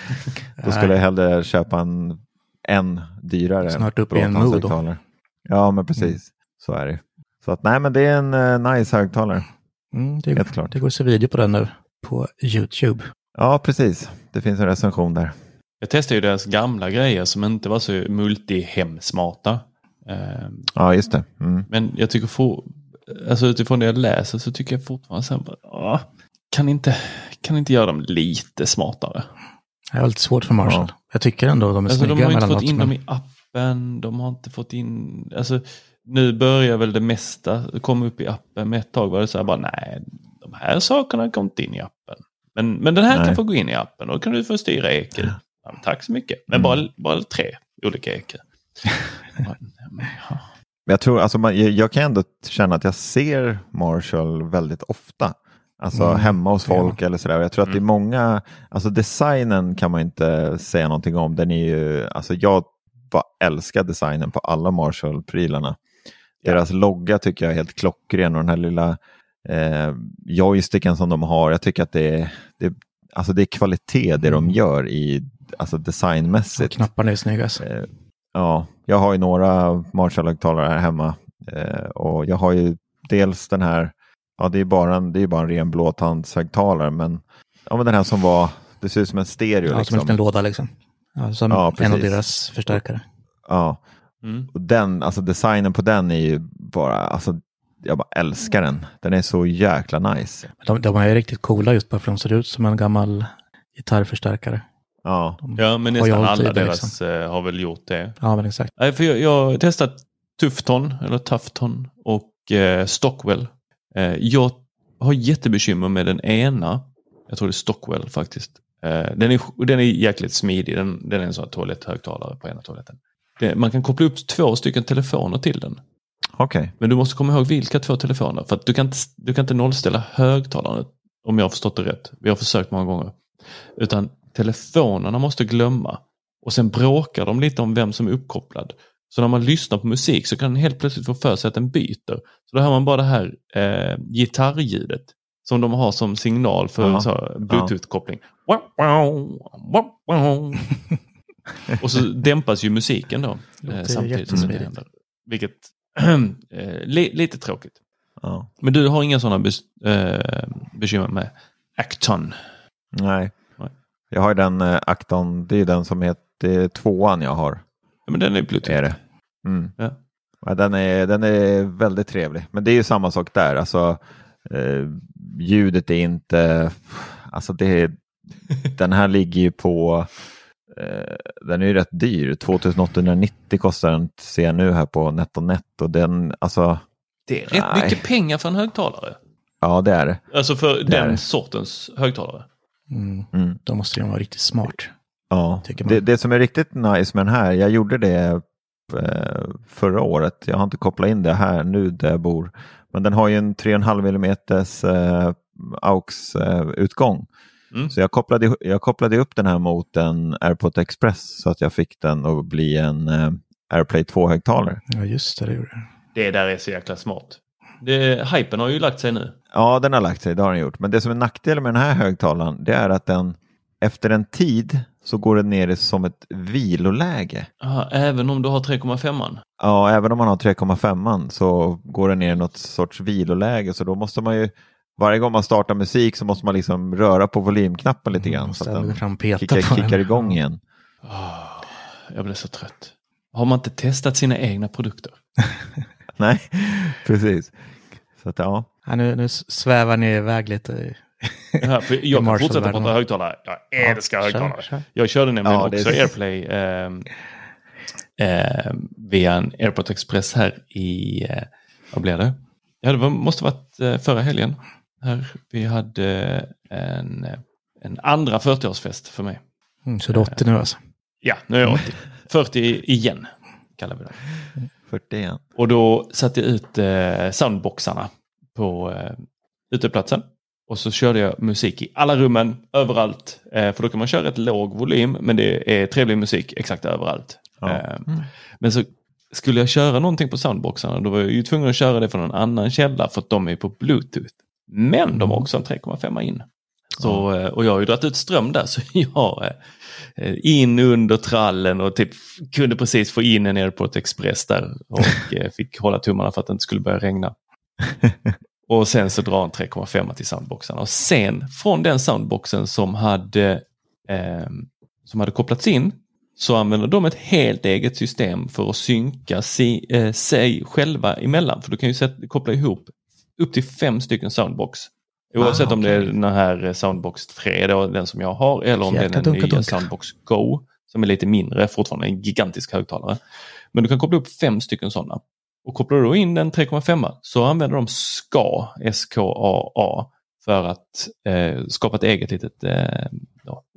[laughs] då skulle jag hellre köpa en, en dyrare. Snart upp i en Bråtandshögtalare. Ja, men precis. Så är det. Så att nej, men det är en eh, nice högtalare. Mm, det, Helt klart. det går att se video på den nu på YouTube. Ja, precis. Det finns en recension där. Jag testade ju deras gamla grejer som inte var så multi-hemsmarta. Ja, just det. Mm. Men jag tycker for, alltså utifrån det jag läser så tycker jag fortfarande så här, bara, "Ah, kan inte, kan inte göra dem lite smartare? Jag har lite svårt för Marshall. Jag tycker ändå de är Alltså, de snygga har ju inte fått in men- dem i appen, de har inte fått in, alltså nu börjar väl det mesta komma upp i appen, men ett tag var det så här bara nej, de här sakerna kom inte in i appen. Men, men den här Nej. kan få gå in i appen och då kan du få styra EQ. Ja, tack så mycket. Men Mm. bara, bara tre olika EQ. Ja, ja. Jag, tror, alltså man, jag, kan ändå känna att jag ser Marshall väldigt ofta. Alltså Mm, hemma hos folk eller sådär. Jag tror att det är många, alltså designen kan man inte säga någonting om. Den är ju, alltså jag bara älskar designen på alla Marshall-prylarna. Deras logga tycker jag är helt klockren och den här lilla eh, joysticken som de har. Jag tycker att det är, det, alltså det är kvalitet det de gör i, alltså Och designmässigt. knapparna är snygga. Alltså. Eh, Ja, jag har ju några Marshall-högtalare här hemma eh, och jag har ju dels den här, ja det är bara en, det är bara en ren blåtandshögtalare men, ja, men den här som var, det ser ut som en stereo. Ja, som en liksom. liten låda liksom. Ja, som Ja, en av deras förstärkare. Ja, Mm. och den, alltså designen på den är ju bara, alltså jag bara älskar den. Den är så jäkla nice. De, de är riktigt coola just bara för de ser ut som en gammal gitarrförstärkare. Ja, De Ja, men nästan alla deras liksom. eh, har väl gjort det. Ja, men exakt. Nej, för jag, jag har testat Tufton, eller Tufton och eh, Stockwell. Eh, jag har jättebekymmer med den ena. Jag tror det är Stockwell faktiskt. Eh, den, är, den är jäkligt smidig. Den, den är en sån här toaletthögtalare på ena toaletten. Det, man kan koppla upp två stycken telefoner till den. okej. Men du måste komma ihåg vilka två telefoner. För att du kan inte, du kan inte nollställa högtalaren om jag har förstått det rätt. Vi har försökt många gånger. Utan telefonerna måste glömma. Och sen bråkar de lite om vem som är uppkopplad. Så när man lyssnar på musik så kan den helt plötsligt få för sig att den byter. Så då hör man bara det här eh, gitarrljudet. Som de har som signal för här bluetooth-koppling. [laughs] Och så dämpas ju musiken då. Eh, samtidigt som det händer. Vilket [clears throat] eh, li, lite tråkigt. Ja. Men du har inga sådana bes, eh, bekymmer med Acton? Nej. Jag har ju den eh, Acton, det är den som heter det tvåan jag har. Ja, men den är Bluetooth. Är det. Mm. Ja. Ja, den, är, den är väldigt trevlig. Men det är ju samma sak där. Alltså, eh, ljudet är inte... Alltså det är, [laughs] den här ligger ju på... Eh, den är ju rätt dyr. 2890 kostar den ser jag nu här på NetOnNet. Och den, alltså, Det är rätt Nej. mycket pengar för en högtalare. ja det är det. Alltså för är den det. sortens högtalare. Mm. Mm. Då måste den vara riktigt smart. Ja, Tycker man. det, det som är riktigt nice med den här, jag gjorde det eh, förra året. Jag har inte kopplat in det här nu där jag bor. Men den har ju en 3,5 mm AUX-utgång. Mm. Så jag kopplade, jag kopplade upp den här mot en AirPod Express så att jag fick den att bli en eh, AirPlay 2-högtalare. Ja, just det, det gjorde det. Det där är så jäkla smart. Det, hypen har ju lagt sig nu. Ja, den har lagt sig, det har den gjort. Men det som är nackdelen med den här högtalaren, det är att den efter en tid så går den ner som ett viloläge. Aha, även om du har 3,5an. Ja, även om man har 3,5 så går den ner i något sorts viloläge så då måste man ju varje gång man startar musik så måste man liksom röra på volymknappen lite grann så att den fram kickar, kickar igång igen. Ah, jag blir så trött. Har man inte testat sina egna produkter? [laughs] [laughs] Nej, precis. Så att, ja. Ja, nu, nu svävar ni iväg lite. Ja, för [laughs] jag kan fortsätta prata högtalare. Jag älskar Ja, högtalare. kör, kör. Jag körde nämligen Ja, också är- AirPlay ehm, ehm, via en AirPort Express här i, eh, vad blev det? Ja, det var, måste varit eh, förra helgen. Här, vi hade en, eh, en andra 40-årsfest för mig. Mm, så det är 80 nu alltså. Ja, nu är jag 80. 40 [laughs] igen, kallar vi det. 41. Och då satte jag ut eh, soundboxarna på eh, uteplatsen. Och så körde jag musik i alla rummen, överallt. Eh, för då kan man köra ett låg volym, men det är trevlig musik exakt överallt. Ja. Eh, Men så skulle jag köra någonting på soundboxarna, då var jag ju tvungen att köra det från en annan källa för att de är på bluetooth. Men de har också en 3,5 in. Så, eh, och jag har ju dragit ut ström där [laughs] så jag eh, in under trallen och typ kunde precis få in en Airport Express där och eh, fick hålla tummarna för att det inte skulle börja regna. [laughs] Och sen så drar en 3,5 till soundboxen. Och sen från den soundboxen som hade, eh, som hade kopplats in så använder de ett helt eget system för att synka si, eh, sig själva emellan. För du kan ju sätta, koppla ihop upp till fem stycken soundbox. Oavsett Ah, om det är den här eh, Soundbox 3, då, den som jag har, eller om det är den dunka nya dunka. Soundbox Go, som är lite mindre, fortfarande en gigantisk högtalare. Men du kan koppla upp fem stycken sådana. Och kopplar du då in en 3,5 så använder de SKA, S-K-A-A, för att eh, skapa ett eget litet eh,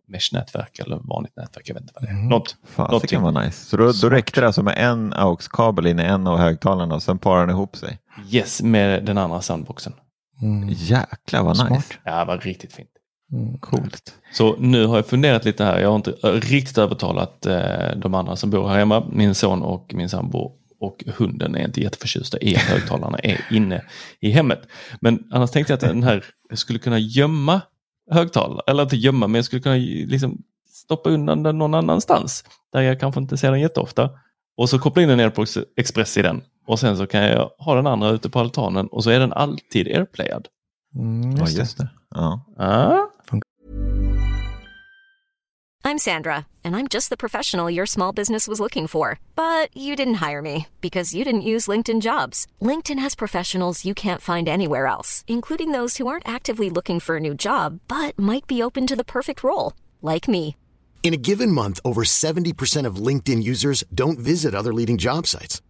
mesh-nätverk eller vanligt nätverk. Jag vet inte vad det är. Mm. Något, Fan, det kan vara nice. Så då, då räckte det alltså med en AUX-kabel in i en av högtalarna och sen parar den ihop sig. yes, med den andra soundboxen. Mm. Jäklar vad Smart. nice. Ja, det var riktigt fint. Mm. Coolt. Så nu har jag funderat lite här. Jag har inte riktigt övertalat eh, de andra som bor här hemma. Min son och min sambo och hunden är inte jätteförtjusta i att högtalarna är inne i hemmet. Men annars tänkte jag att den här skulle kunna gömma högtalare, eller inte gömma, men jag skulle kunna liksom stoppa undan den någon annanstans. Där jag kanske inte ser den jätteofta. Och så koppla in en AirPods Express i den. Och sen så kan jag ha den andra ute på altanen och så är den alltid airplayad. Mm, Ja, just det. just det. Ja. Ah. I'm Sandra, and I'm just the professional your small business was looking for. But you didn't hire me because you didn't use LinkedIn jobs. LinkedIn has professionals you can't find anywhere else, including those who aren't actively looking for a new job but might be open to the perfect role, like me. In a given month, over 70% of LinkedIn users don't visit other leading job sites.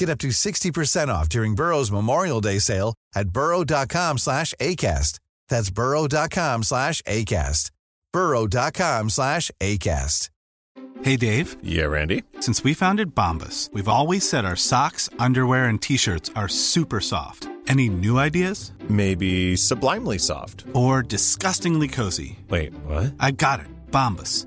Get up to 60% off during Burrow's Memorial Day sale at burrow.com slash ACAST. That's burrow.com slash ACAST. burrow.com slash ACAST. Hey Dave. Yeah, Randy. Since we founded Bombus, we've always said our socks, underwear, and t-shirts are super soft. Any new ideas? Maybe sublimely soft. Or disgustingly cozy? Wait, what? I got it. Bombas.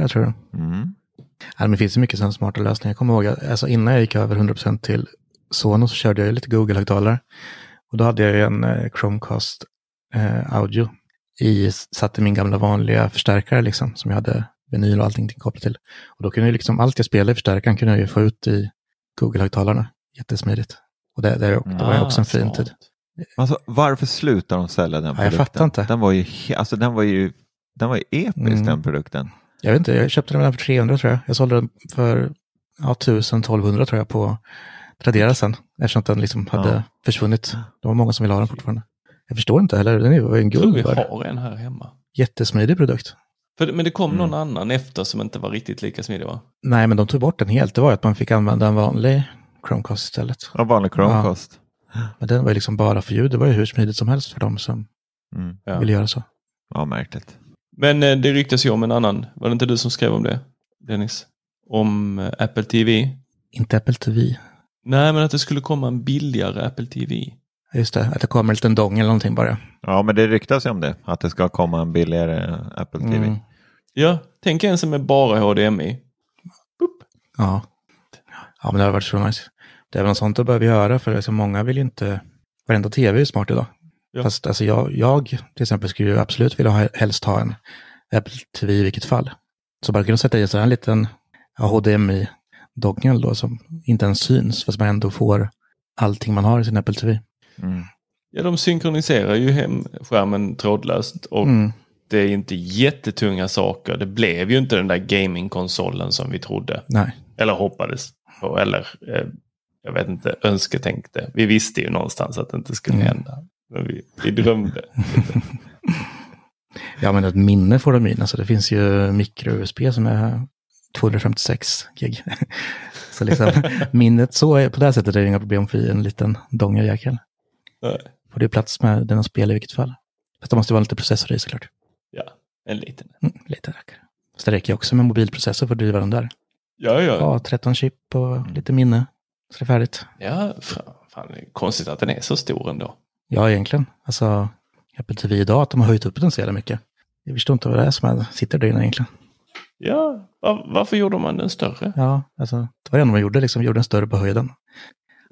Jag tror jag. Mm. Ja, men det finns ju mycket sådana smarta lösningar. Jag kommer ihåg, alltså innan jag gick över 100% till Sonos så körde jag lite Google-högtalare. Och då hade jag ju en eh, Chromecast eh, audio i, satt i min gamla vanliga förstärkare liksom, som jag hade vinyl och allting kopplat till. Och då kunde jag liksom, allt jag spelade i förstärkaren kunde jag ju få ut i Google-högtalarna. Jättesmidigt. Och det, det, det var ju också en fin tid. Alltså, varför slutar de sälja den Ja, jag produkten? fattar inte. Den var ju, alltså, den var ju, den var ju episk Mm. den produkten. Jag vet inte, jag köpte den för 300 tror jag. Jag sålde den för ja, 1000-1200 tror jag på Tradera sen. Eftersom att den liksom hade Ja. försvunnit. Det var många som ville ha den fortfarande. Jag förstår inte heller, den är ju en Jag tror vi guld har en här hemma. Jättesmidig produkt. För, men det kom någon annan efter som inte var riktigt lika smidig va? Nej, men de tog bort den helt. Det var ju att man fick använda en vanlig Chromecast istället. Ja, vanlig Chromecast. Men den var ju liksom bara för ljud. Det var ju hur smidigt som helst för dem som Mm. Ja. ville göra så. Ja, märkligt. Men eh, det ryktas ju om en annan. Var det inte du som skrev om det? Dennis? Om eh, Apple TV? Inte Apple TV. Nej, men att det skulle komma en billigare Apple TV. Just det, att det kommer en liten dong eller någonting bara. Ja, men det ryktas ju om det. Att det ska komma en billigare Apple TV. Mm. Ja, tänk en som är bara HDMI. Ja. ja, men det har varit så nice. Det är väl något sånt det behöver göra för alltså, många vill ju inte, varenda tv är smart idag. Ja. Fast alltså, jag, jag till exempel skulle ju absolut vilja ha, helst ha en Apple TV i vilket fall. Så bara kunna sätta i en sån här liten HDMI-dongel då som inte ens syns fast man ändå får allting man har i sin Apple TV. Mm. Ja, de synkroniserar ju hem skärmen trådlöst och Mm. det är inte jättetunga saker. Det blev ju inte den där gamingkonsolen som vi trodde. Nej. Eller hoppades på. Eller eh, jag vet inte, önsketänkte. Vi visste ju någonstans att det inte skulle Mm. hända. Vi, vi drömde. [laughs] Ja, men ett minne får de in. Alltså, det finns ju micro-USB som är 256 gig. [laughs] så liksom, [laughs] minnet så är, på det här sättet är det inga problem för en liten dongeljäkel. Nej. Får det plats med denna spel i vilket fall. Fast det måste vara lite processor i såklart. Ja, en liten. Mm, lite rackare. Så det räcker också med mobilprocessor för att driva den där. Ja, ja. Ja, 13 chip och lite minne. Så det är färdigt. Ja, fan, fan, konstigt att den är så stor ändå. Ja, egentligen. Alltså, Apple TV idag, att de har höjt upp den så jävla mycket. Jag förstår inte vad det är som är, sitter där inne egentligen. Ja, var, varför gjorde man den större? Ja, alltså, det var det enda de gjorde, liksom, gjorde den större på höjden.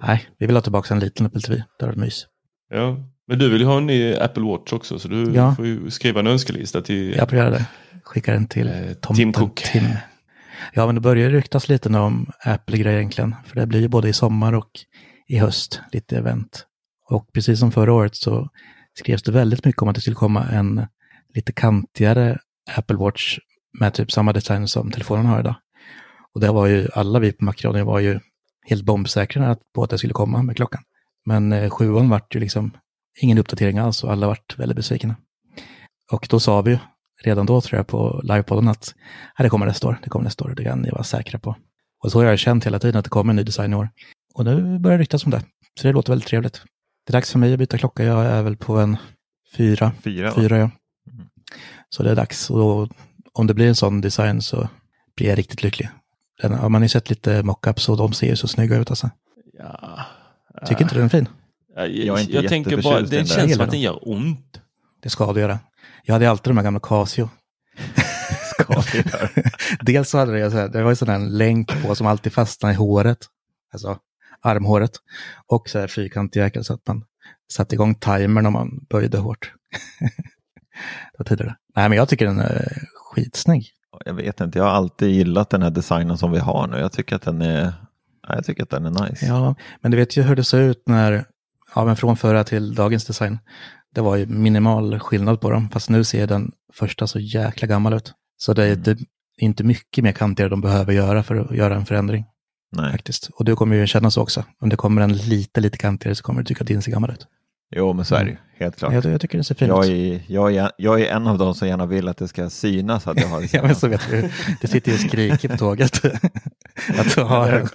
Nej, vi vill ha tillbaka en liten Apple TV. Det var mys. Ja, men du vill ju ha en ny Apple Watch också så du Ja. får ju skriva en önskelista till Jag får göra det. Skicka den till Eh, tomten Tim Cook. Tim. Ja, men det börjar ryktas lite nu om Apple-grejer egentligen. För det blir ju både i sommar och i höst lite event. Och precis som förra året så skrevs det väldigt mycket om att det skulle komma en lite kantigare Apple Watch med typ samma design som telefonen har idag. Och det var ju, alla vi på Macron var ju helt bombsäkra på att det skulle komma med klockan. Men eh, sjuan vart ju liksom ingen uppdatering alls och alla vart väldigt besvikna. Och då sa vi ju redan då tror jag på livepodden att här, det kommer nästa år, det kommer nästa år, det kan ni vara säkra på. Och så har jag känt hela tiden att det kommer en ny design i år. Och nu börjar det ryktas om det. Så det låter väldigt trevligt. Det är dags för mig att byta klocka. Jag är väl på en fyra. Fyra, fyra ja. Så det är dags. Och om det blir en sån design så blir jag riktigt lycklig. Den, ja, man har ju sett lite mockups och de ser ju så snygga ut alltså. Ja. Tycker inte du den är fin? Jag, Jag är inte jag tänker bara, det känns som att den gör ont. Det ska det göra. Jag hade alltid de här gamla Casio. [laughs] Ska vi göra. [laughs] Dels så hade det, så här, det var ju sån där länk på som alltid fastnade i håret. Alltså armhåret. Och så här fyrkantig jäkel så att man satte igång timern om man böjde hårt. [laughs] det var tidigare. Nej men jag tycker den är skitsnygg. Jag vet inte, jag har alltid gillat den här designen som vi har nu. Jag tycker att den är, ja, jag tycker att den är nice. Ja, men du vet ju hur det såg ut när, ja men från förra till dagens design. Det var ju minimal skillnad på dem, fast nu ser den första så jäkla gammal ut. Så det är inte, inte mycket mer kantigare de behöver göra för att göra en förändring. Nej. Faktiskt. Och du kommer ju känna så också. Om det kommer en lite, lite kantigare så kommer du tycka att din ser gammal ut. Jo, men så är det ju, helt klart. Jag, jag tycker det ser fint Jag är, jag, är, jag är en av de som gärna vill att det ska synas att jag har det. [laughs] Ja, men så vet du. Det sitter ju och skriker på tåget. [laughs] att du har en...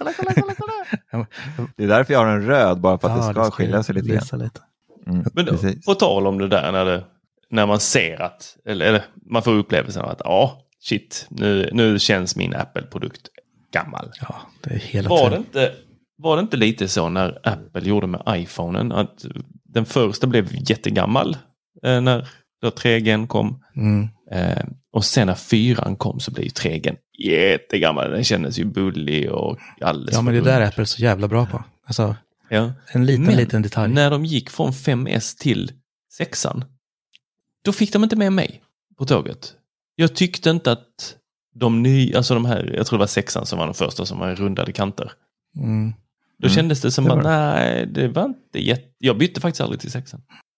Det är därför jag har en röd, bara för att Ja, det ska det skilja sig lite grann. lite. Mm, Men då, på tal om det där när, det, när man ser att, eller, eller man får upplevelsen av att ja, shit, nu, nu känns min Apple-produkt gammal. Ja, det är hela Var det, inte, var det inte lite så när Apple gjorde med iPhonen att den första blev jättegammal eh, när då 3G kom. Mm. Eh, och sen när 4 kom så blev ju 3G jättegammal. Den kändes ju bullig och alldeles Ja, men det där är. Apple så jävla bra på. Alltså, Ja. en liten, Men liten detalj. när de gick från 5S till 6 då fick de inte med mig på tåget. Jag tyckte inte att de nya, alltså de här, jag tror det var 6 som var den första som var rundade kanter. Mm. Då Mm, kändes det som det att det. nej, det var inte jätte... Jag bytte faktiskt aldrig till 6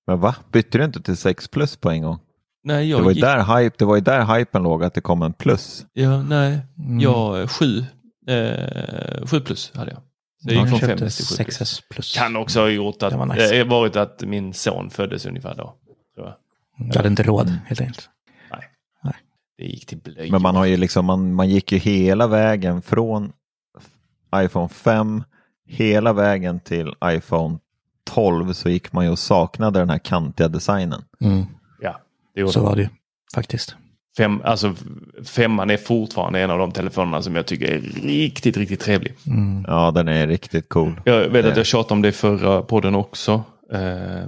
Men va? Bytte du inte till 6 plus på en gång? Nej, jag Det var, ju gick... där hype, det var ju där hypen låg, att det kom en plus. Ja, nej. Mm. Jag, 7, eh, 7 plus hade jag. Så jag Ja, gick från köpte 5 till 7 plus. 6S plus. Kan också ha gjort att, Det var nice. eh, varit att min son föddes ungefär då. Tror jag. Jag hade inte råd, helt enkelt. Det gick till blöjor. Men man har ju liksom, man, man gick ju hela vägen från iPhone 5 hela vägen till iPhone 12 så gick man ju och saknade den här kantiga designen. Mm. Ja, det Så var det ju faktiskt. Fem, alltså, femman är fortfarande en av de telefonerna som jag tycker är riktigt, riktigt trevlig. Mm. Ja, den är riktigt cool. Jag vet att jag tjatade om det i förra podden också. Eh,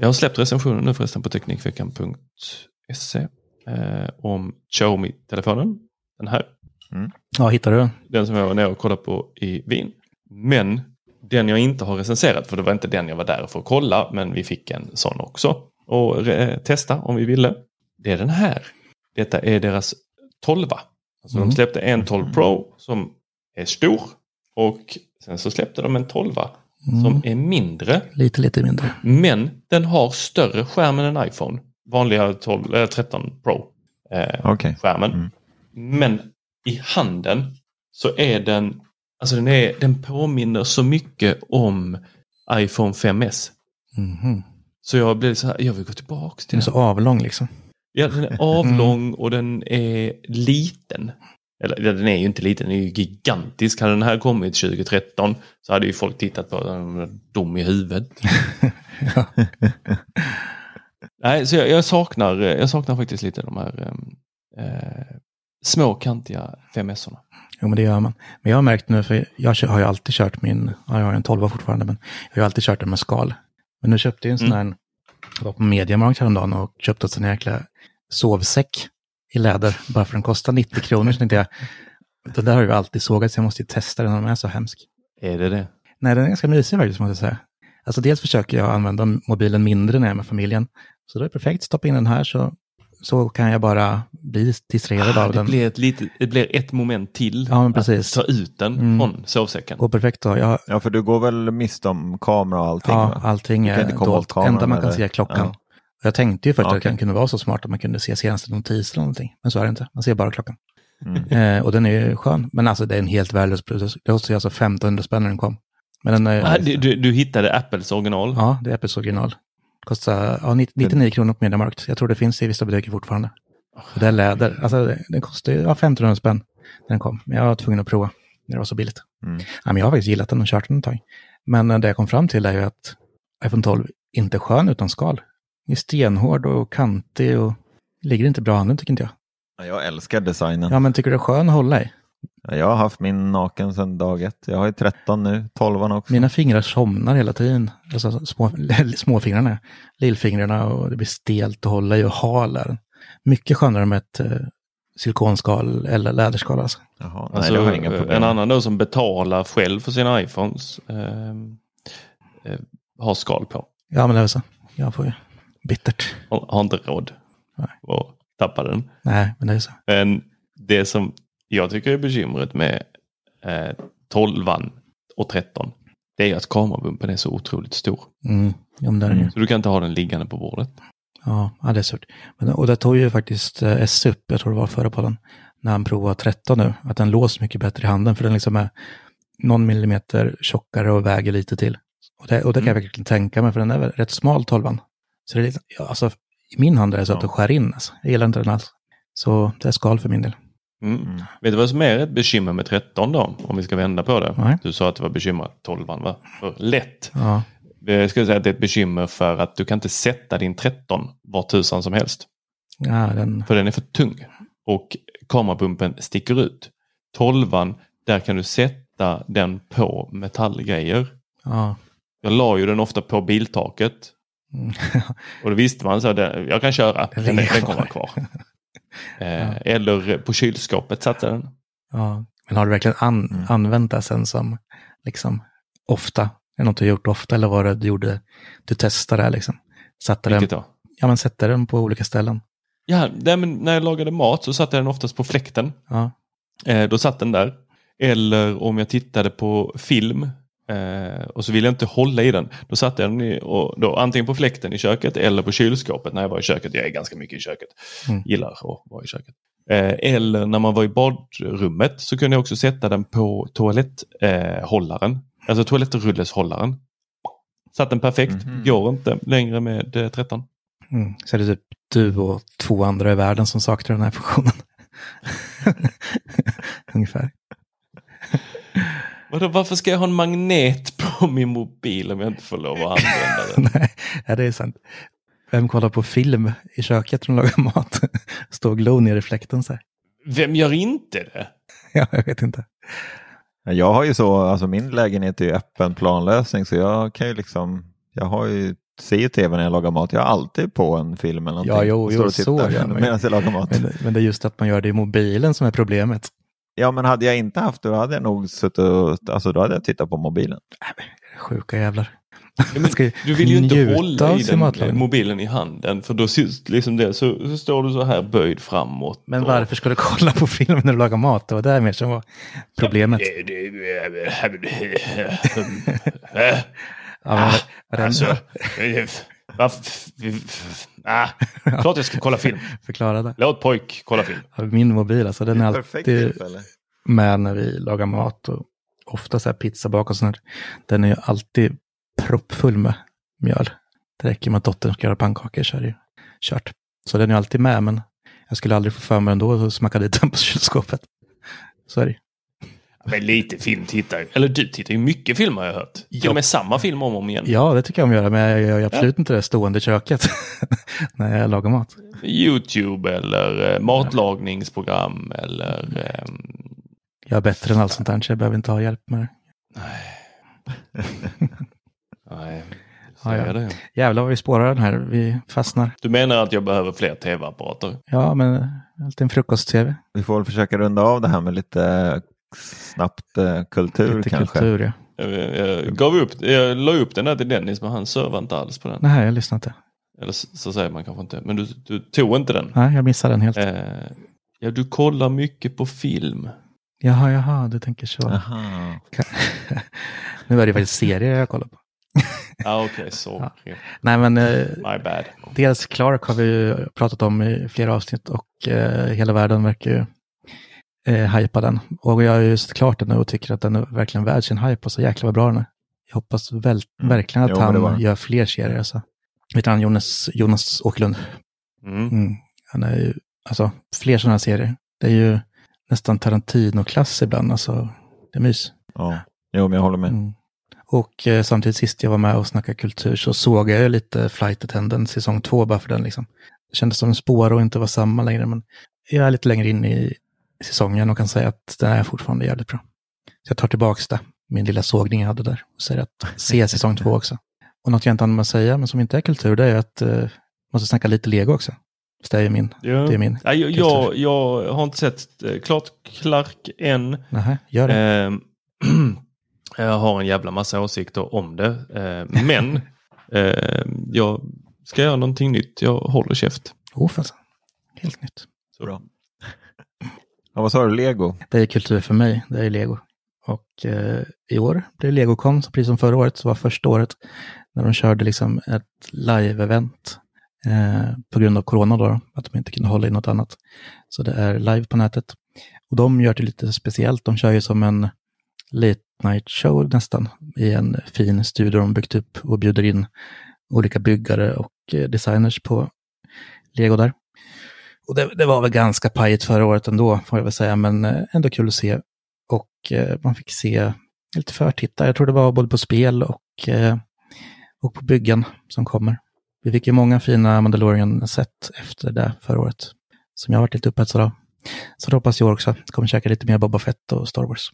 jag har släppt recensionen nu förresten på Teknikveckan.se eh, om Xiaomi-telefonen. Den här. Ja, hittar du den? Den som jag var nere och kollade på i Wien. Men den jag inte har recenserat, för det var inte den jag var där för att kolla, men vi fick en sån också. Och testa om vi ville. Det är den här. Detta är deras 12. Alltså Mm. de släppte en 12 Pro som är stor. Och sen så släppte de en 12 som Mm. är mindre. Lite, lite mindre. Men den har större skärm än en iPhone. Vanliga 12, eh, 13 Pro. Eh, Okej. skärmen. Mm. Men i handen så är den, alltså den, är, den påminner så mycket om iPhone 5S. Mhm. Så jag blev så här, jag vill gå tillbaks till Den är den. så avlång liksom. Ja, den är avlång och den är liten. Eller ja, den är ju inte liten, den är ju gigantisk. Hade den här kommit 2013 så hade ju folk tittat på den dum i huvudet. [laughs] [laughs] Nej, så jag, jag, saknar, jag saknar faktiskt lite de här eh, små kantiga 5S-orna. Jo, men det gör man. Men jag har märkt nu, för jag har ju alltid kört min, ja, jag har en 12 fortfarande, men jag har ju alltid kört den med skal. Men nu köpte jag en sån Mm. här, jag var på Mediamarkt häromdagen och köpte en sån här jäkla sovsäck i läder, bara för den kostar 90 kronor. Så tänkte jag, den där har ju alltid sågat, så jag måste ju testa den, den är så hemsk. Är det det? Nej, den är ganska mysig faktiskt, måste jag säga. Alltså dels försöker jag använda mobilen mindre när jag är med familjen. Så då är det perfekt, stoppa in den här så, så kan jag bara bli distraherad Ah, av det, den. blir ett litet, det blir ett moment till Ja, men precis. att ta ut den Mm. från sovsäcken. Går perfekt då. Jag, Ja, för du går väl miste om kamera och allting? ja, va? allting är dolt. enda man kan eller? se är klockan. Ja. Jag tänkte ju först Ja, att den kunde vara så smart att man kunde se senaste notis eller någonting. Men så är det inte. Man ser bara klockan. Mm. Eh, och den är ju skön. Men alltså det är en helt värdelös produkt. Det kostade alltså 1500 spänn när den kom. Men den är, Ah, du, du, du hittade Apples original? Ja, det är Apples original. Kostar ja, 99 kronor på Mediamarkt. Jag tror det finns i vissa butiker fortfarande. Och det är läder. Alltså den kostar ju ja, 1500 spänn när den kom. Men jag var tvungen att prova när det var så billigt. Mm. Ja, men jag har faktiskt gillat den och kört den ett tag. Men eh, det jag kom fram till är ju att iPhone 12 inte är skön utan skal. Den är stenhård och kantig och ligger inte bra i handen tycker inte jag. Ja, Jag älskar designen. Ja, men tycker du det är skön att hålla i? Ja, Jag har haft min naken sedan dag ett. Jag har ju 13 nu, 12 också. Mina fingrar somnar hela tiden. Alltså små, småfingrarna, lillfingrarna och det blir stelt att hålla i och hal är den. Mycket skönare med ett eh, silikonskal eller läderskal alltså. Jaha, Alltså, nej, det har jag inga problem en annan då som betalar själv för sina iPhones ehm, eh, har skal på. Ja, men det är så. Jag får ju bittert. Har, har inte råd att tappa den. Nej, men det är så. Men det som jag tycker är bekymret med eh, 12 och 13 det är ju att kamerabumpen är så otroligt stor. Mm, ja, men det är den ju. Så du kan inte ha den liggande på bordet. Ja, ja, det är surt. Men, och det tog ju faktiskt eh, S upp, jag tror det var förra podden, när han provade 13 nu, att den låser mycket bättre i handen, för den liksom är någon millimeter tjockare och väger lite till. Och det, och det kan jag verkligen tänka mig, för den är väl rätt smal 12 Så det är lite, ja, alltså, i min hand är det så att det skär in. Alltså. Jag gillar inte den alls. Så det är skal för min del. Mm. Vet du vad som är ett bekymmer med 13 då? Om vi ska vända på det. Nej. Du sa att det var bekymmer att 12 var för lätt. Ja, Jag skulle säga att det är ett bekymmer för att du kan inte sätta din 13 var tusan som helst. ja den, För den är för tung. Och kamerabumpen sticker ut. 12 där kan du sätta den på metallgrejer. ja. Jag la ju den ofta på biltaket. Mm. [laughs] Och då visste man så att jag kan köra. Den Den, ligger den kvar. Eh, Eller på kylskåpet satte den. ja. Men har du verkligen an, använt det sen som, liksom, ofta? Är det något du gjort ofta, eller var det du gjorde, du testade det liksom? Satte den, Vilket då? ja men sätter den på olika ställen. Ja, nej, men när jag lagade mat så satte jag den oftast på fläkten. Ja, Eh, då satt den där. Eller om jag tittade på film eh, och så ville jag inte hålla i den. Då satte jag den i, och då, antingen på fläkten i köket eller på kylskåpet när jag var i köket. Jag är ganska mycket i köket. Mm. Gillar att vara i köket. Eh, eller när man var i badrummet så kunde jag också sätta den på toaletthållaren. Eh, alltså toalettrulleshållaren. Satt den perfekt. Mhm. Går inte längre med eh, 13. mm. så är det typ du och två andra i världen som saknar den här funktionen. [laughs] Ungefär. Vadå, varför ska jag ha en magnet på min mobil om jag inte får lov att använda den? [laughs] Nej, det är sant. Vem kollar på film i köket när de lagar mat? [laughs] Står och glor ner i fläkten så här. Vem gör inte det? [laughs] Ja, jag vet inte. Ja, Jag har ju så, alltså min lägenhet är ju öppen planlösning så jag kan ju liksom, jag har ju, ser ju tv när jag lagar mat. Jag har alltid på en film eller någonting. Ja, jo, och jo, och så gör man medan jag lagar mat. Men, men det är just att man gör det i mobilen som är problemet. Ja, men hade jag inte haft det, då hade jag nog suttit och, alltså då hade jag tittat på mobilen. Sjuka jävlar. Ja, du vill ju inte hålla i den, mobilen i handen för då liksom det, så, så står du så här böjd framåt. Men och- varför ska du kolla på film när du lagar mat? Det var det mer som var problemet. Ja, men, Ah, varenda- alltså, varför, ah, klart jag ska kolla film. [laughs] Förklara det. Låt pojk kolla film. Min mobil, alltså den är Perfekt alltid med när vi lagar mat och ofta så här pizzabak och sånt. här. Den är ju alltid proppfull med mjöl. Det räcker med att dottern ska göra pannkakor så är det ju kört. Så den är alltid med, men jag skulle aldrig få för mig ändå att smacka dit den på kylskåpet. Så är det ju. Men lite film tittar Eller du tittar ju mycket film har jag hört. Till Ja. och med samma film om och om igen. Ja, det tycker jag om att göra, men jag gör ju absolut inte det stående i köket [laughs] när jag lagar mat. Youtube eller eh, matlagningsprogram eller... ehm, Jag är bättre än allt sånt här, så jag behöver inte ha hjälp med det. nej, [laughs] så Ja, ja. det. Jävlar vad vi spårar den här, vi fastnar. Du menar att jag behöver fler tv-apparater? Ja, men alltid en frukost-tv. Vi får väl försöka runda av det här med lite snabbt eh, kultur Lite kanske. kultur, ja. Jag, jag, gav upp, jag la upp den där till Dennis men han servade inte alls på den. Nej, jag lyssnar inte. Eller så, så säger man kanske inte. Men du, du tog inte den. Nej, jag missade den helt. Eh, ja, du kollar mycket på film. Jaha, jaha, du tänker så. Aha. [laughs] nu är det faktiskt serier jag kollar på. Ah, Okej, okay, så. [laughs] Nej, men eh, My bad. dels Clark har vi ju pratat om i flera avsnitt och eh, hela världen verkar ju eh, hypa den. Och jag har ju sett klart den nu och tycker att den är verkligen värd sin hype och så jäkla vad bra den är. Jag hoppas väl, Mm. verkligen att Jo, han gör fler serier. Så. vet han Jonas, Jonas Åkerlund? Mm. Mm. Han är ju, alltså fler sådana här serier. Det är ju nästan Tarantino-klass ibland, alltså det är mys. Ja, jo, men jag håller med. Mm. Och eh, samtidigt sist jag var med och snackade kultur så såg jag ju lite Flight Attendant säsong två bara för den liksom. Det kändes som en spår och inte var samma längre, men jag är lite längre in i säsongen och kan säga att den är fortfarande jävligt bra. Så jag tar tillbaka det, min lilla sågning jag hade där, och säger att [laughs] se säsong två också. Och något jag inte hann med att säga, men som inte är kultur, det är att eh, måste snacka lite lego också. Så det är min. Ja. Det är min Ja, jag, jag, jag har inte sett eh, klart Clark än. Nähä, gör det. Ehm, [clears throat] jag har en jävla massa åsikter om det. Eh, men [laughs] eh, jag ska göra någonting nytt. Jag håller käft. Oh. Helt nytt. Så. Bra. Ja, vad sa du, lego? Det är kultur för mig, det är lego. Och eh, i år blev det Legocon, så precis som förra året, så var första året när de körde liksom ett live-event eh, på grund av corona då, att de inte kunde hålla i något annat. Så det är live på nätet. Och de gör det lite speciellt, de kör ju som en late night show nästan, i en fin studio de byggt upp och bjuder in olika byggare och eh, designers på lego där. Och det, det var väl ganska pajigt förra året ändå, får jag väl säga, men eh, ändå kul att se. Och eh, man fick se lite förtittar. Jag tror det var både på spel och, eh, och på byggen som kommer. Vi fick ju många fina Mandalorian-set efter det förra året. Som jag har varit lite upphetsad av. Så det hoppas jag också. Kommer käka lite mer Boba Fett och Star Wars.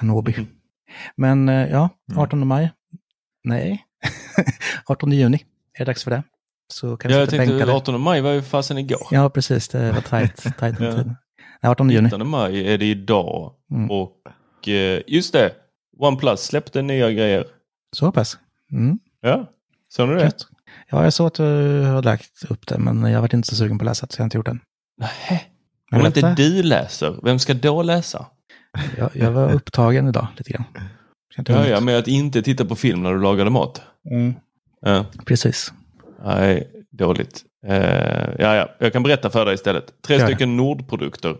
Kenobi. Men eh, ja, 18 maj. Nej, [laughs] 18 juni är det dags för det. Så kan vi Ja, jag sitta bänkade. tänkte 18 maj var ju fasen igår. Ja, precis. Det var tajt. [laughs] tajt Ja. tiden. Nej, 18 juni. 19 maj är det idag. Mm. Och eh, just det, OnePlus släppte nya grejer. Så pass. Mm. Ja, såg ni det? Gött. Ja, jag såg att du har lagt upp det, men jag var inte så sugen på att läsa det, så jag har inte gjort den. Nej. Men Om inte du läser, vem ska då läsa? Jag, jag var upptagen idag lite grann. Ja, ja, med att inte titta på film när du lagade mat. Mm. Ja. Precis. Nej, dåligt. Eh, ja, ja, jag kan berätta för dig istället. Tre det. stycken Nordprodukter.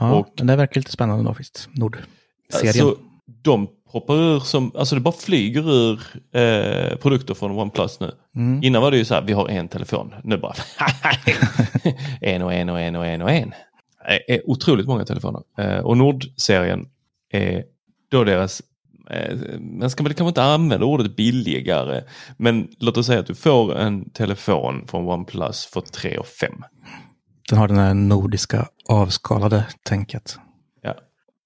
Ja, Och- det verkar lite spännande då faktiskt. Nord-serien. Alltså, de poppar ur som, alltså det bara flyger ur eh, produkter från OnePlus nu. Mm. Innan var det ju så här, vi har en telefon. Nu bara [laughs] en och en och en och en och en. Det är otroligt många telefoner. Eh, och Nord-serien är då deras, man ska väl kanske inte använda ordet billigare, men låt oss säga att du får en telefon från OnePlus för 3 och 5. Den har den här nordiska avskalade tänket. Ja.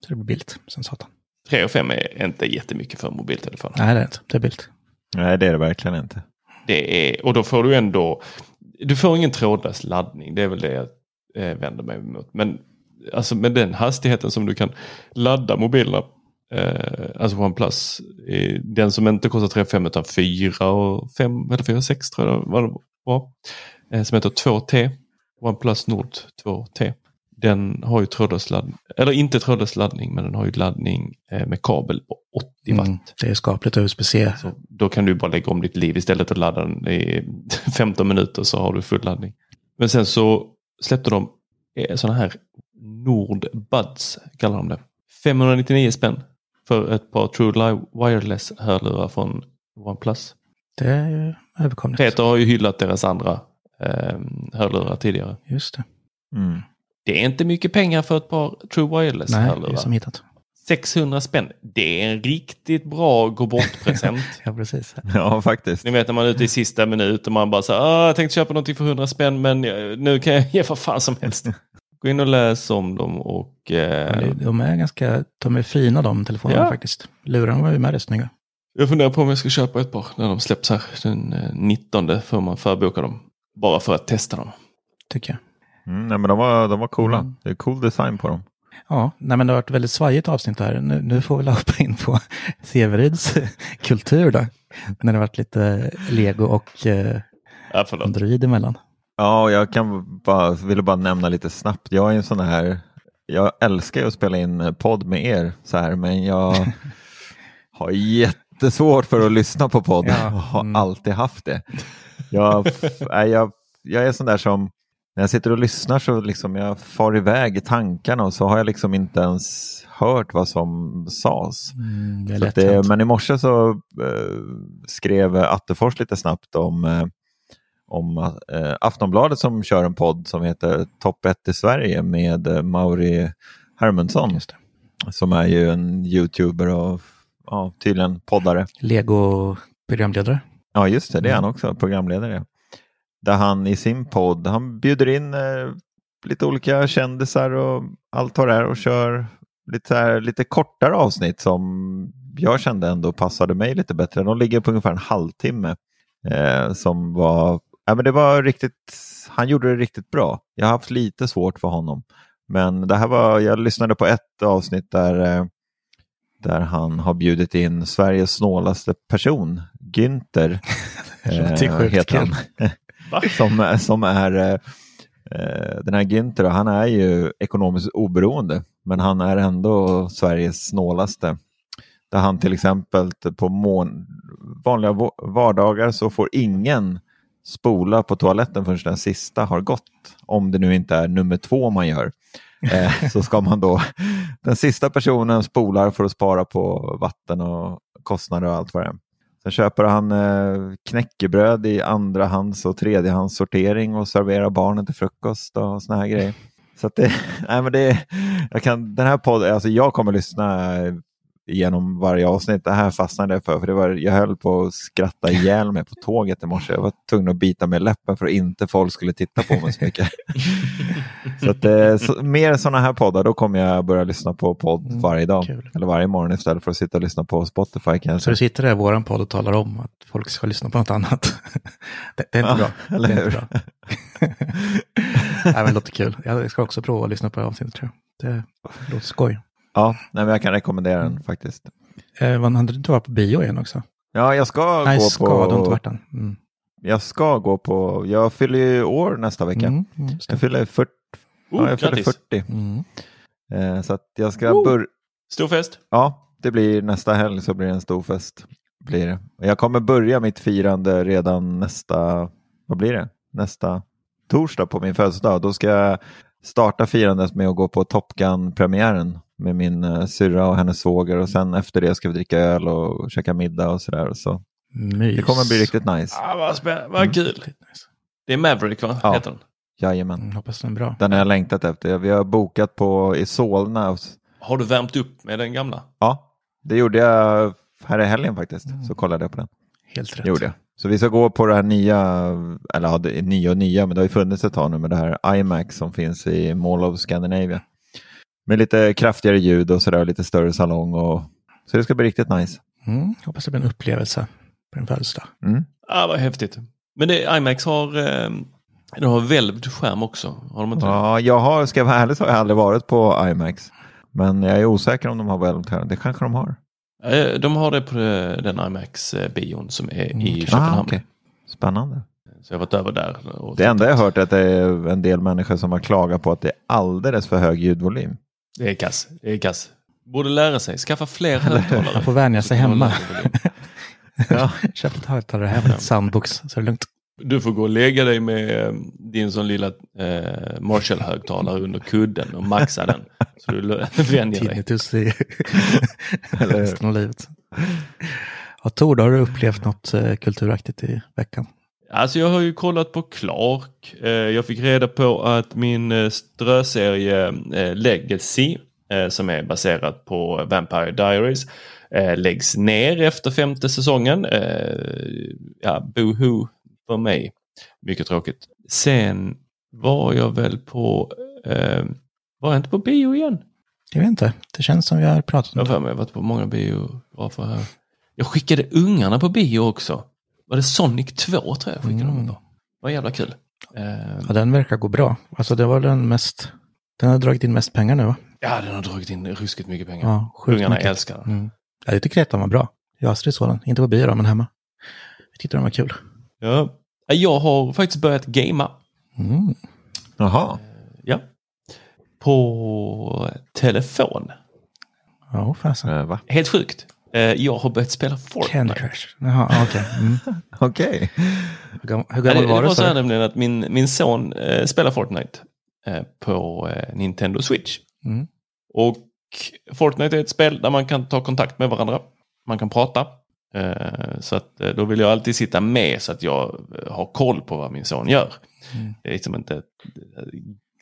Så det blir billigt, som satan. 3 och 5 är inte jättemycket för en mobiltelefon. Nej, det är inte. Det är billigt. Nej, det är det verkligen inte. Det är, och då får du ändå, du får ingen trådlös laddning, det är väl det jag eh, vänder mig emot. Men alltså med den hastigheten som du kan ladda mobilerna, eh, alltså OnePlus, eh, den som inte kostar 3 5 utan 4 och 5 eller 4 6 tror jag var, det var eh, som heter 2T, OnePlus Nord 2T. Den har ju trådlös laddning, eller inte trådlös laddning, men den har ju laddning eh, med kabel på 80 watt. Mm. Det är skapligt USB-C. Så då kan du bara lägga om ditt liv istället och ladda den i [laughs] 15 minuter så har du full laddning. Men sen så släppte de sådana här Nord Buds, kallar de det. 599 spänn för ett par True Live Wireless hörlurar från OnePlus. Det är ju överkomligt. Peter har ju hyllat deras andra eh, hörlurar tidigare. Just det. Mm. Det är inte mycket pengar för ett par True Wireless Nej, det är hörlurar. som hittat. 600 spänn. Det är en riktigt bra gå bort-present. [laughs] Ja, precis. Ja, faktiskt. Ni vet när man är ute i sista minut och man bara så här, "Ah, jag tänkte köpa någonting för 100 spänn men eh, nu kan jag ge vad fan som helst. [laughs] Gå in och läs om dem och... Eh, De är ganska, de är fina de telefonerna Ja. faktiskt. Lurarna var ju med det snygga. jag funderar på om jag ska köpa ett par när de släpps här den eh, 19 får man förboka dem. Bara för att testa dem. Tycker jag. Mm, nej, men de var, de var coola. Mm. Det är cool design på dem. Ja, nej men det har varit ett väldigt svajigt avsnitt här. Nu, nu får vi hoppa in på [laughs] Severids kultur då. När det har varit lite lego och eh, Ja. Android emellan. Ja, jag kan bara, ville bara nämna lite snabbt. Jag är en sån här, jag älskar ju att spela in eh, podd med er så här, men jag [laughs] har jättesvårt för att lyssna på podd Ja, och har mm. alltid haft det. Jag, jag, jag är sån där som, när jag sitter och lyssnar så liksom jag far iväg i tankarna och så har jag liksom inte ens hört vad som sades. Mm, det det, men i morse så eh, skrev Attefors lite snabbt om, eh, om eh, Aftonbladet som kör en podd som heter Topp 1 i Sverige med eh, Mauri Hermundsson. Som är ju en youtuber och ja, tydligen poddare. Lego-programledare. Ja, just det, det är han också, programledare. Där han i sin podd, han bjuder in eh, lite olika kändisar och allt vad det är och kör lite, så här, lite kortare avsnitt som jag kände ändå passade mig lite bättre. De ligger på ungefär en halvtimme. Eh, som var, ja, men det var riktigt, han gjorde det riktigt bra. Jag har haft lite svårt för honom. Men det här var, jag lyssnade på ett avsnitt där, eh, där han har bjudit in Sveriges snålaste person, Günther. [laughs] heter han. [laughs] Som, som är eh, eh, den här Günther, han är ju ekonomiskt oberoende, men han är ändå Sveriges snålaste. Där han till exempel på mån, vanliga va- vardagar så får ingen spola på toaletten förrän den sista har gått. Om det nu inte är nummer två man gör. Eh, [laughs] så ska man då, den sista personen spolar för att spara på vatten och kostnader och allt vad det är. Sen köper han eh, knäckebröd i andrahands och tredjehandssortering och serverar barnen till frukost och såna här grejer. Så att det, [laughs] nej men det, jag kan, den här podden, alltså jag kommer lyssna genom varje avsnitt. Det här fastnade jag för, för det var, jag höll på att skratta ihjäl mig på tåget i morse. Jag var tvungen att bita mig i läppen för att inte folk skulle titta på mig så mycket. [laughs] så att, eh, så, mer sådana här poddar, då kommer jag börja lyssna på podd varje dag. Eller varje morgon istället för att sitta och lyssna på Spotify kanske. Så du sitter där i våran podd och talar om att folk ska lyssna på något annat. [laughs] det, det är inte Ja, bra. eller det är hur? inte bra. [laughs] Nej, men det låter kul. Jag ska också prova att lyssna på avsnittet tror jag. Det låter skoj. Ja, nej, men jag kan rekommendera den faktiskt. Eh, vad hade du inte varit på bio igen också? Ja, jag ska Nej, gå ska, på... du har inte varit än. Mm. Jag ska gå på... Jag fyller ju år nästa vecka. Mm, mm, jag fyller 40. Oh, ja, jag fyller grattis. 40. Mm. Eh, så att jag ska Oh. börja... Stor fest. Ja, det blir nästa helg så blir det en stor fest. Blir det. Jag kommer börja mitt firande redan nästa... Vad blir det? Nästa torsdag på min födelsedag. Då ska jag starta firandet med att gå på Top Gun-premiären med min uh, syrra och hennes svåger och sen efter det ska vi dricka öl och käka middag och sådär. Så Mys. det kommer bli riktigt nice. Ah, vad, spä- vad kul. Det är Maverick va? Ja. Heter den. Jajamän. Mm, hoppas den är bra. Den har jag längtat efter. Vi har bokat på i Solna. Har du värmt upp med den gamla? Ja, det gjorde jag här i helgen faktiskt. Mm. Så kollade jag på den. Helt rätt. Gjorde jag. Så vi ska gå på det här nya, eller ja, det är nya och nya, men det har ju funnits ett tag nu med det här IMAX som finns i Mall of Scandinavia. Med lite kraftigare ljud och sådär, lite större salong. Och... Så det ska bli riktigt nice. Mm, hoppas det blir en upplevelse på din födelsedag. Mm. Ah, vad häftigt. Men det, IMAX har, eh, de har välvd skärm också. Har de inte? Ja, jag har, ska jag vara ärlig så har jag aldrig varit på IMAX. Men jag är osäker om de har väldigt här. Det kanske de har. Eh, De har det på eh, den IMAX-bion som är i Ah, Köpenhamn. okej. Spännande. Så jag har varit över där. Och Det enda jag har hört är att det är en del människor som har klagat på att det är alldeles för hög ljudvolym. Det är kass. Det är kass. Borde lära sig. Skaffa fler högtalare. Man får vänja sig hemma. [laughs] Ja. Köp ett högtalare hem, ett soundbox, så är det lugnt. Du får gå och lägga dig med eh, din sån lilla eh, Marshall-högtalare under kudden och maxa den. Så du [laughs] vänjer dig. Tinnitus i [laughs] resten av livet. Ja, Tor, har du upplevt något eh, kulturaktigt i veckan? Alltså jag har ju kollat på Clark. Eh, Jag fick reda på att min eh, ströserie eh, Legacy, som är baserad på Vampire Diaries, läggs ner efter femte säsongen. Ja, boohoo för mig. Mycket tråkigt. Sen var jag väl på, var jag inte på bio igen? Jag vet inte, det känns som vi har pratat om mig jag har varit på många biografer här. Jag skickade ungarna på bio också. Var det Sonic 2 tror jag skickade dem på. Det var jävla kul. Eh, Ja, den verkar gå bra. Alltså det var den mest, den har dragit in mest pengar nu va? Ja, den har dragit in ruskigt mycket pengar. Ja, Ungarna mycket. älskar den. Mm. Ja, jag tycker att den var bra. Jag och Astrid såg den, inte på bio då, men hemma. Jag tyckte den var kul. Ja. Jag har faktiskt börjat gamea. Mm. Jaha. Ja. På telefon. Ja, fasen. Eh, va? Helt sjukt. Eh, Jag har börjat spela Fortnite. Candy Crush. Jaha, okej. Mm. [laughs] Okej. Hur gammal det, var det du? var så här nämligen att min, min son eh, spelar Fortnite eh, på eh, Nintendo Switch. Mm. Och Fortnite är ett spel där man kan ta kontakt med varandra. Man kan prata. Eh, Så att eh, då vill jag alltid sitta med så att jag har koll på vad min son gör. Mm. Det är liksom inte,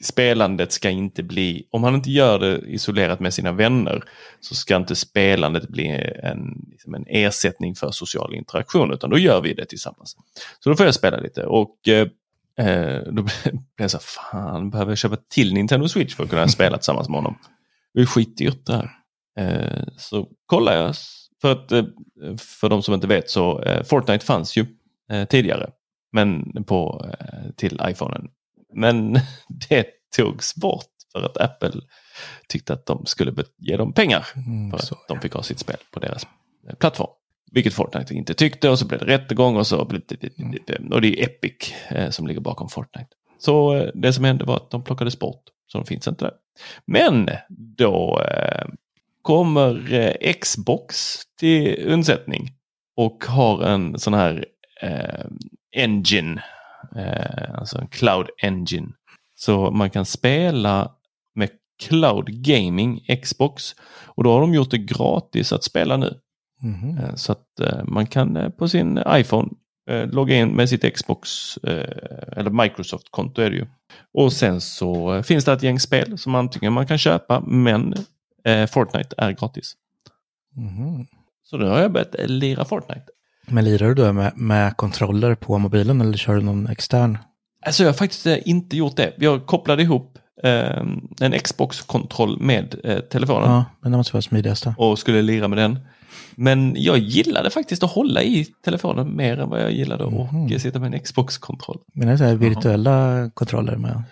spelandet ska inte bli, om han inte gör det isolerat med sina vänner så ska inte spelandet bli en, liksom en ersättning för social interaktion utan då gör vi det tillsammans. Så då får jag spela lite och eh, eh då [laughs] blev jag så här, fan behöver jag köpa till Nintendo Switch för att kunna spela tillsammans med honom? Det är skitdyrt det här. Eh, så kollar jag, för att eh, för de som inte vet så eh, Fortnite fanns ju eh, tidigare men på, eh, till iPhonen. Men [laughs] det togs bort för att Apple tyckte att de skulle ge dem pengar Mm, för att så, de fick ha sitt spel på deras eh, plattform. Vilket Fortnite inte tyckte och så blev det rättegång och så blev det, och det är Epic eh, som ligger bakom Fortnite. Så eh, det som hände var att de plockades bort, så de finns inte där. Men då kommer Xbox till undsättning och har en sån här eh, engine, eh, alltså en cloud engine. Så man kan spela med cloud gaming Xbox och då har de gjort det gratis att spela nu. Mhm. Eh, Så att eh, man kan eh, på sin iPhone eh, logga in med sitt Xbox eh, eller Microsoft-konto är det ju. Och sen så finns det ett gäng spel som antingen man kan köpa men Fortnite är gratis. Mhm. Så nu har jag börjat lira Fortnite. Men lirar du med, med kontroller på mobilen eller kör du någon extern? Alltså jag har faktiskt eh, inte gjort det. Jag kopplade ihop eh, en Xbox-kontroll med eh, telefonen Ja, men det måste vara smidigast då. och skulle lira med den. Men jag gillade faktiskt att hålla i telefonen mer än vad jag gillade Mhm. att sitta med en Xbox-kontroll. Men det är så här virtuella kontroller med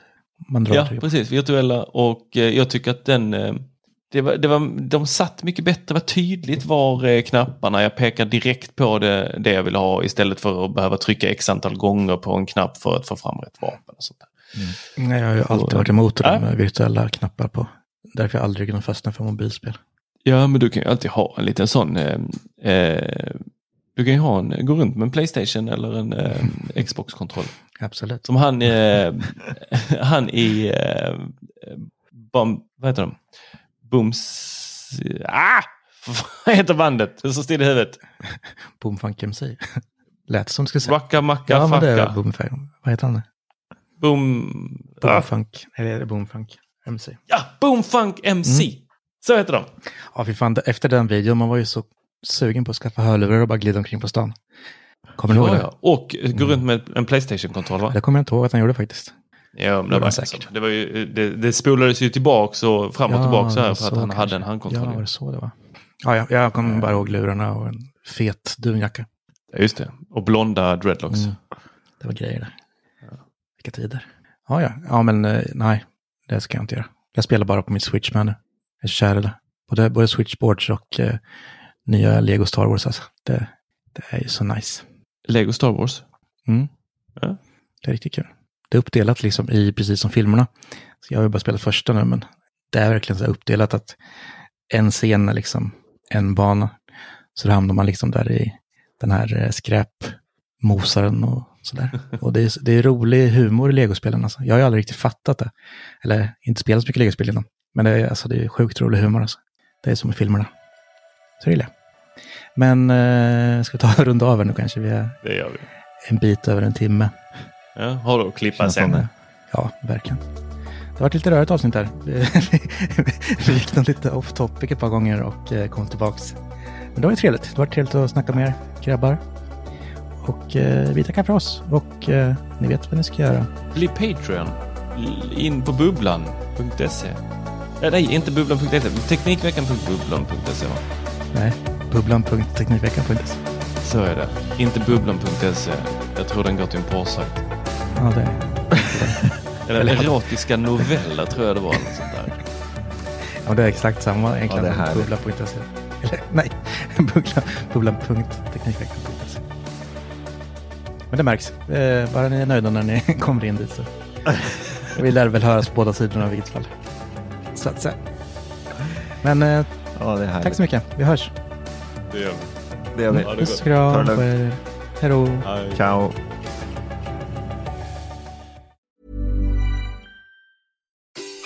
man drar Ja, precis. Virtuella och eh, jag tycker att den eh, det var, det var, de satt mycket bättre, det var tydligt var eh, knapparna, jag pekar direkt på det, det jag vill ha istället för att behöva trycka x antal gånger på en knapp för att få fram rätt vapen. Och sånt där. Nej, jag har ju alltid varit emot där ja. virtuella knappar på. Därför jag aldrig kunnat fastna för mobilspel. Ja, men du kan ju alltid ha en liten sån. Eh, eh, du kan ju ha en, gå runt med en Playstation eller en eh, [laughs] Xbox-kontroll. Absolut. Som han, eh, [laughs] han i, eh, bom, vad heter de? Booms, ah! [laughs] Vad heter bandet? Det så still i huvudet. Boomfunk MC. Lät som du skulle säga. Rocka macka Ja, men det är. Boomfunk. Vad heter han? Boom... Ah. Boomfunk. Eller är det Boomfunk MC? Ja, Boomfunk MC. Mm. Så heter de. Ja, fy fan. Efter den videon, man var ju så sugen på att skaffa hörlurar och bara glida omkring på stan. Kommer du ihåg Ja, det? ja. Och gå runt med en Playstation-kontroll va? Det kommer jag inte ihåg att han gjorde faktiskt. Ja, men det, var säkert. Det, var ju, det, det spolades ju tillbaks och fram och Ja, tillbaks så här för att han kanske. hade en handkontroll. Ja, var det så det var? Ja, ja jag kommer bara ihåg lurarna och en fet dunjacka. Ja, just det. Och blonda dreadlocks. Mm. Det var grejer där. Vilka tider. Ja, ja. Ja, men eh, nej. Det ska jag inte göra. Jag spelar bara på mitt Switch med nu. Jag är kär i det. Både, både Switchboards och eh, nya Lego Star Wars alltså. Det, det är ju så nice. Lego Star Wars. Mm. Ja. Det är riktigt kul. Det är uppdelat liksom i precis som filmerna. Så jag har ju bara spelat första nu, men det är verkligen så uppdelat att en scen är liksom en bana. Så då hamnar man liksom där i den här eh, skräpmosaren och sådär. [laughs] Och det är, det är rolig humor i legospelen. Alltså. Jag har ju aldrig riktigt fattat det. Eller inte spelat så mycket legospel innan. Men det är, alltså, det är sjukt rolig humor. Alltså. Det är som i filmerna. Så det gillar jag. Men eh, ska vi ta och runda av här nu kanske? Vi är Det gör vi. en bit över en timme. Ja, har du att klippa sen? Ja, verkligen. Det har varit lite rörigt avsnitt här. [laughs] Vi gick nog lite off topic ett par gånger och eh, kom tillbaks. Men det var ju trevligt. Det var trevligt att snacka med er grabbar. Och eh, vi tackar för oss. Och eh, ni vet vad ni ska göra. Bli Patreon. In på bubblan.se. Ja, nej, inte bubblan.se. Teknikveckan.bubblan.se? Nej, bubblan.teknikveckan.se. Så är det. Inte bubblan.se. Jag tror den går till en porrsajt. Ja, det [laughs] Eller Eller- erotiska noveller tror jag det var. Något sånt där. Ja, det är exakt samma egentligen. Ja, det är härligt. Bubblan.se. Eller nej, [laughs] bubblan- bubblan.teknikveckan.se. Men det märks. Eh, bara ni är nöjda när ni [laughs] kommer in dit så. Vi lär väl höras på båda sidorna i vilket fall. Så att säga. Men eh, Ja, är tack så mycket. Vi hörs. Det gör vi. Det gör vi. Puss och kram på er. Hej då. Hej. Ciao.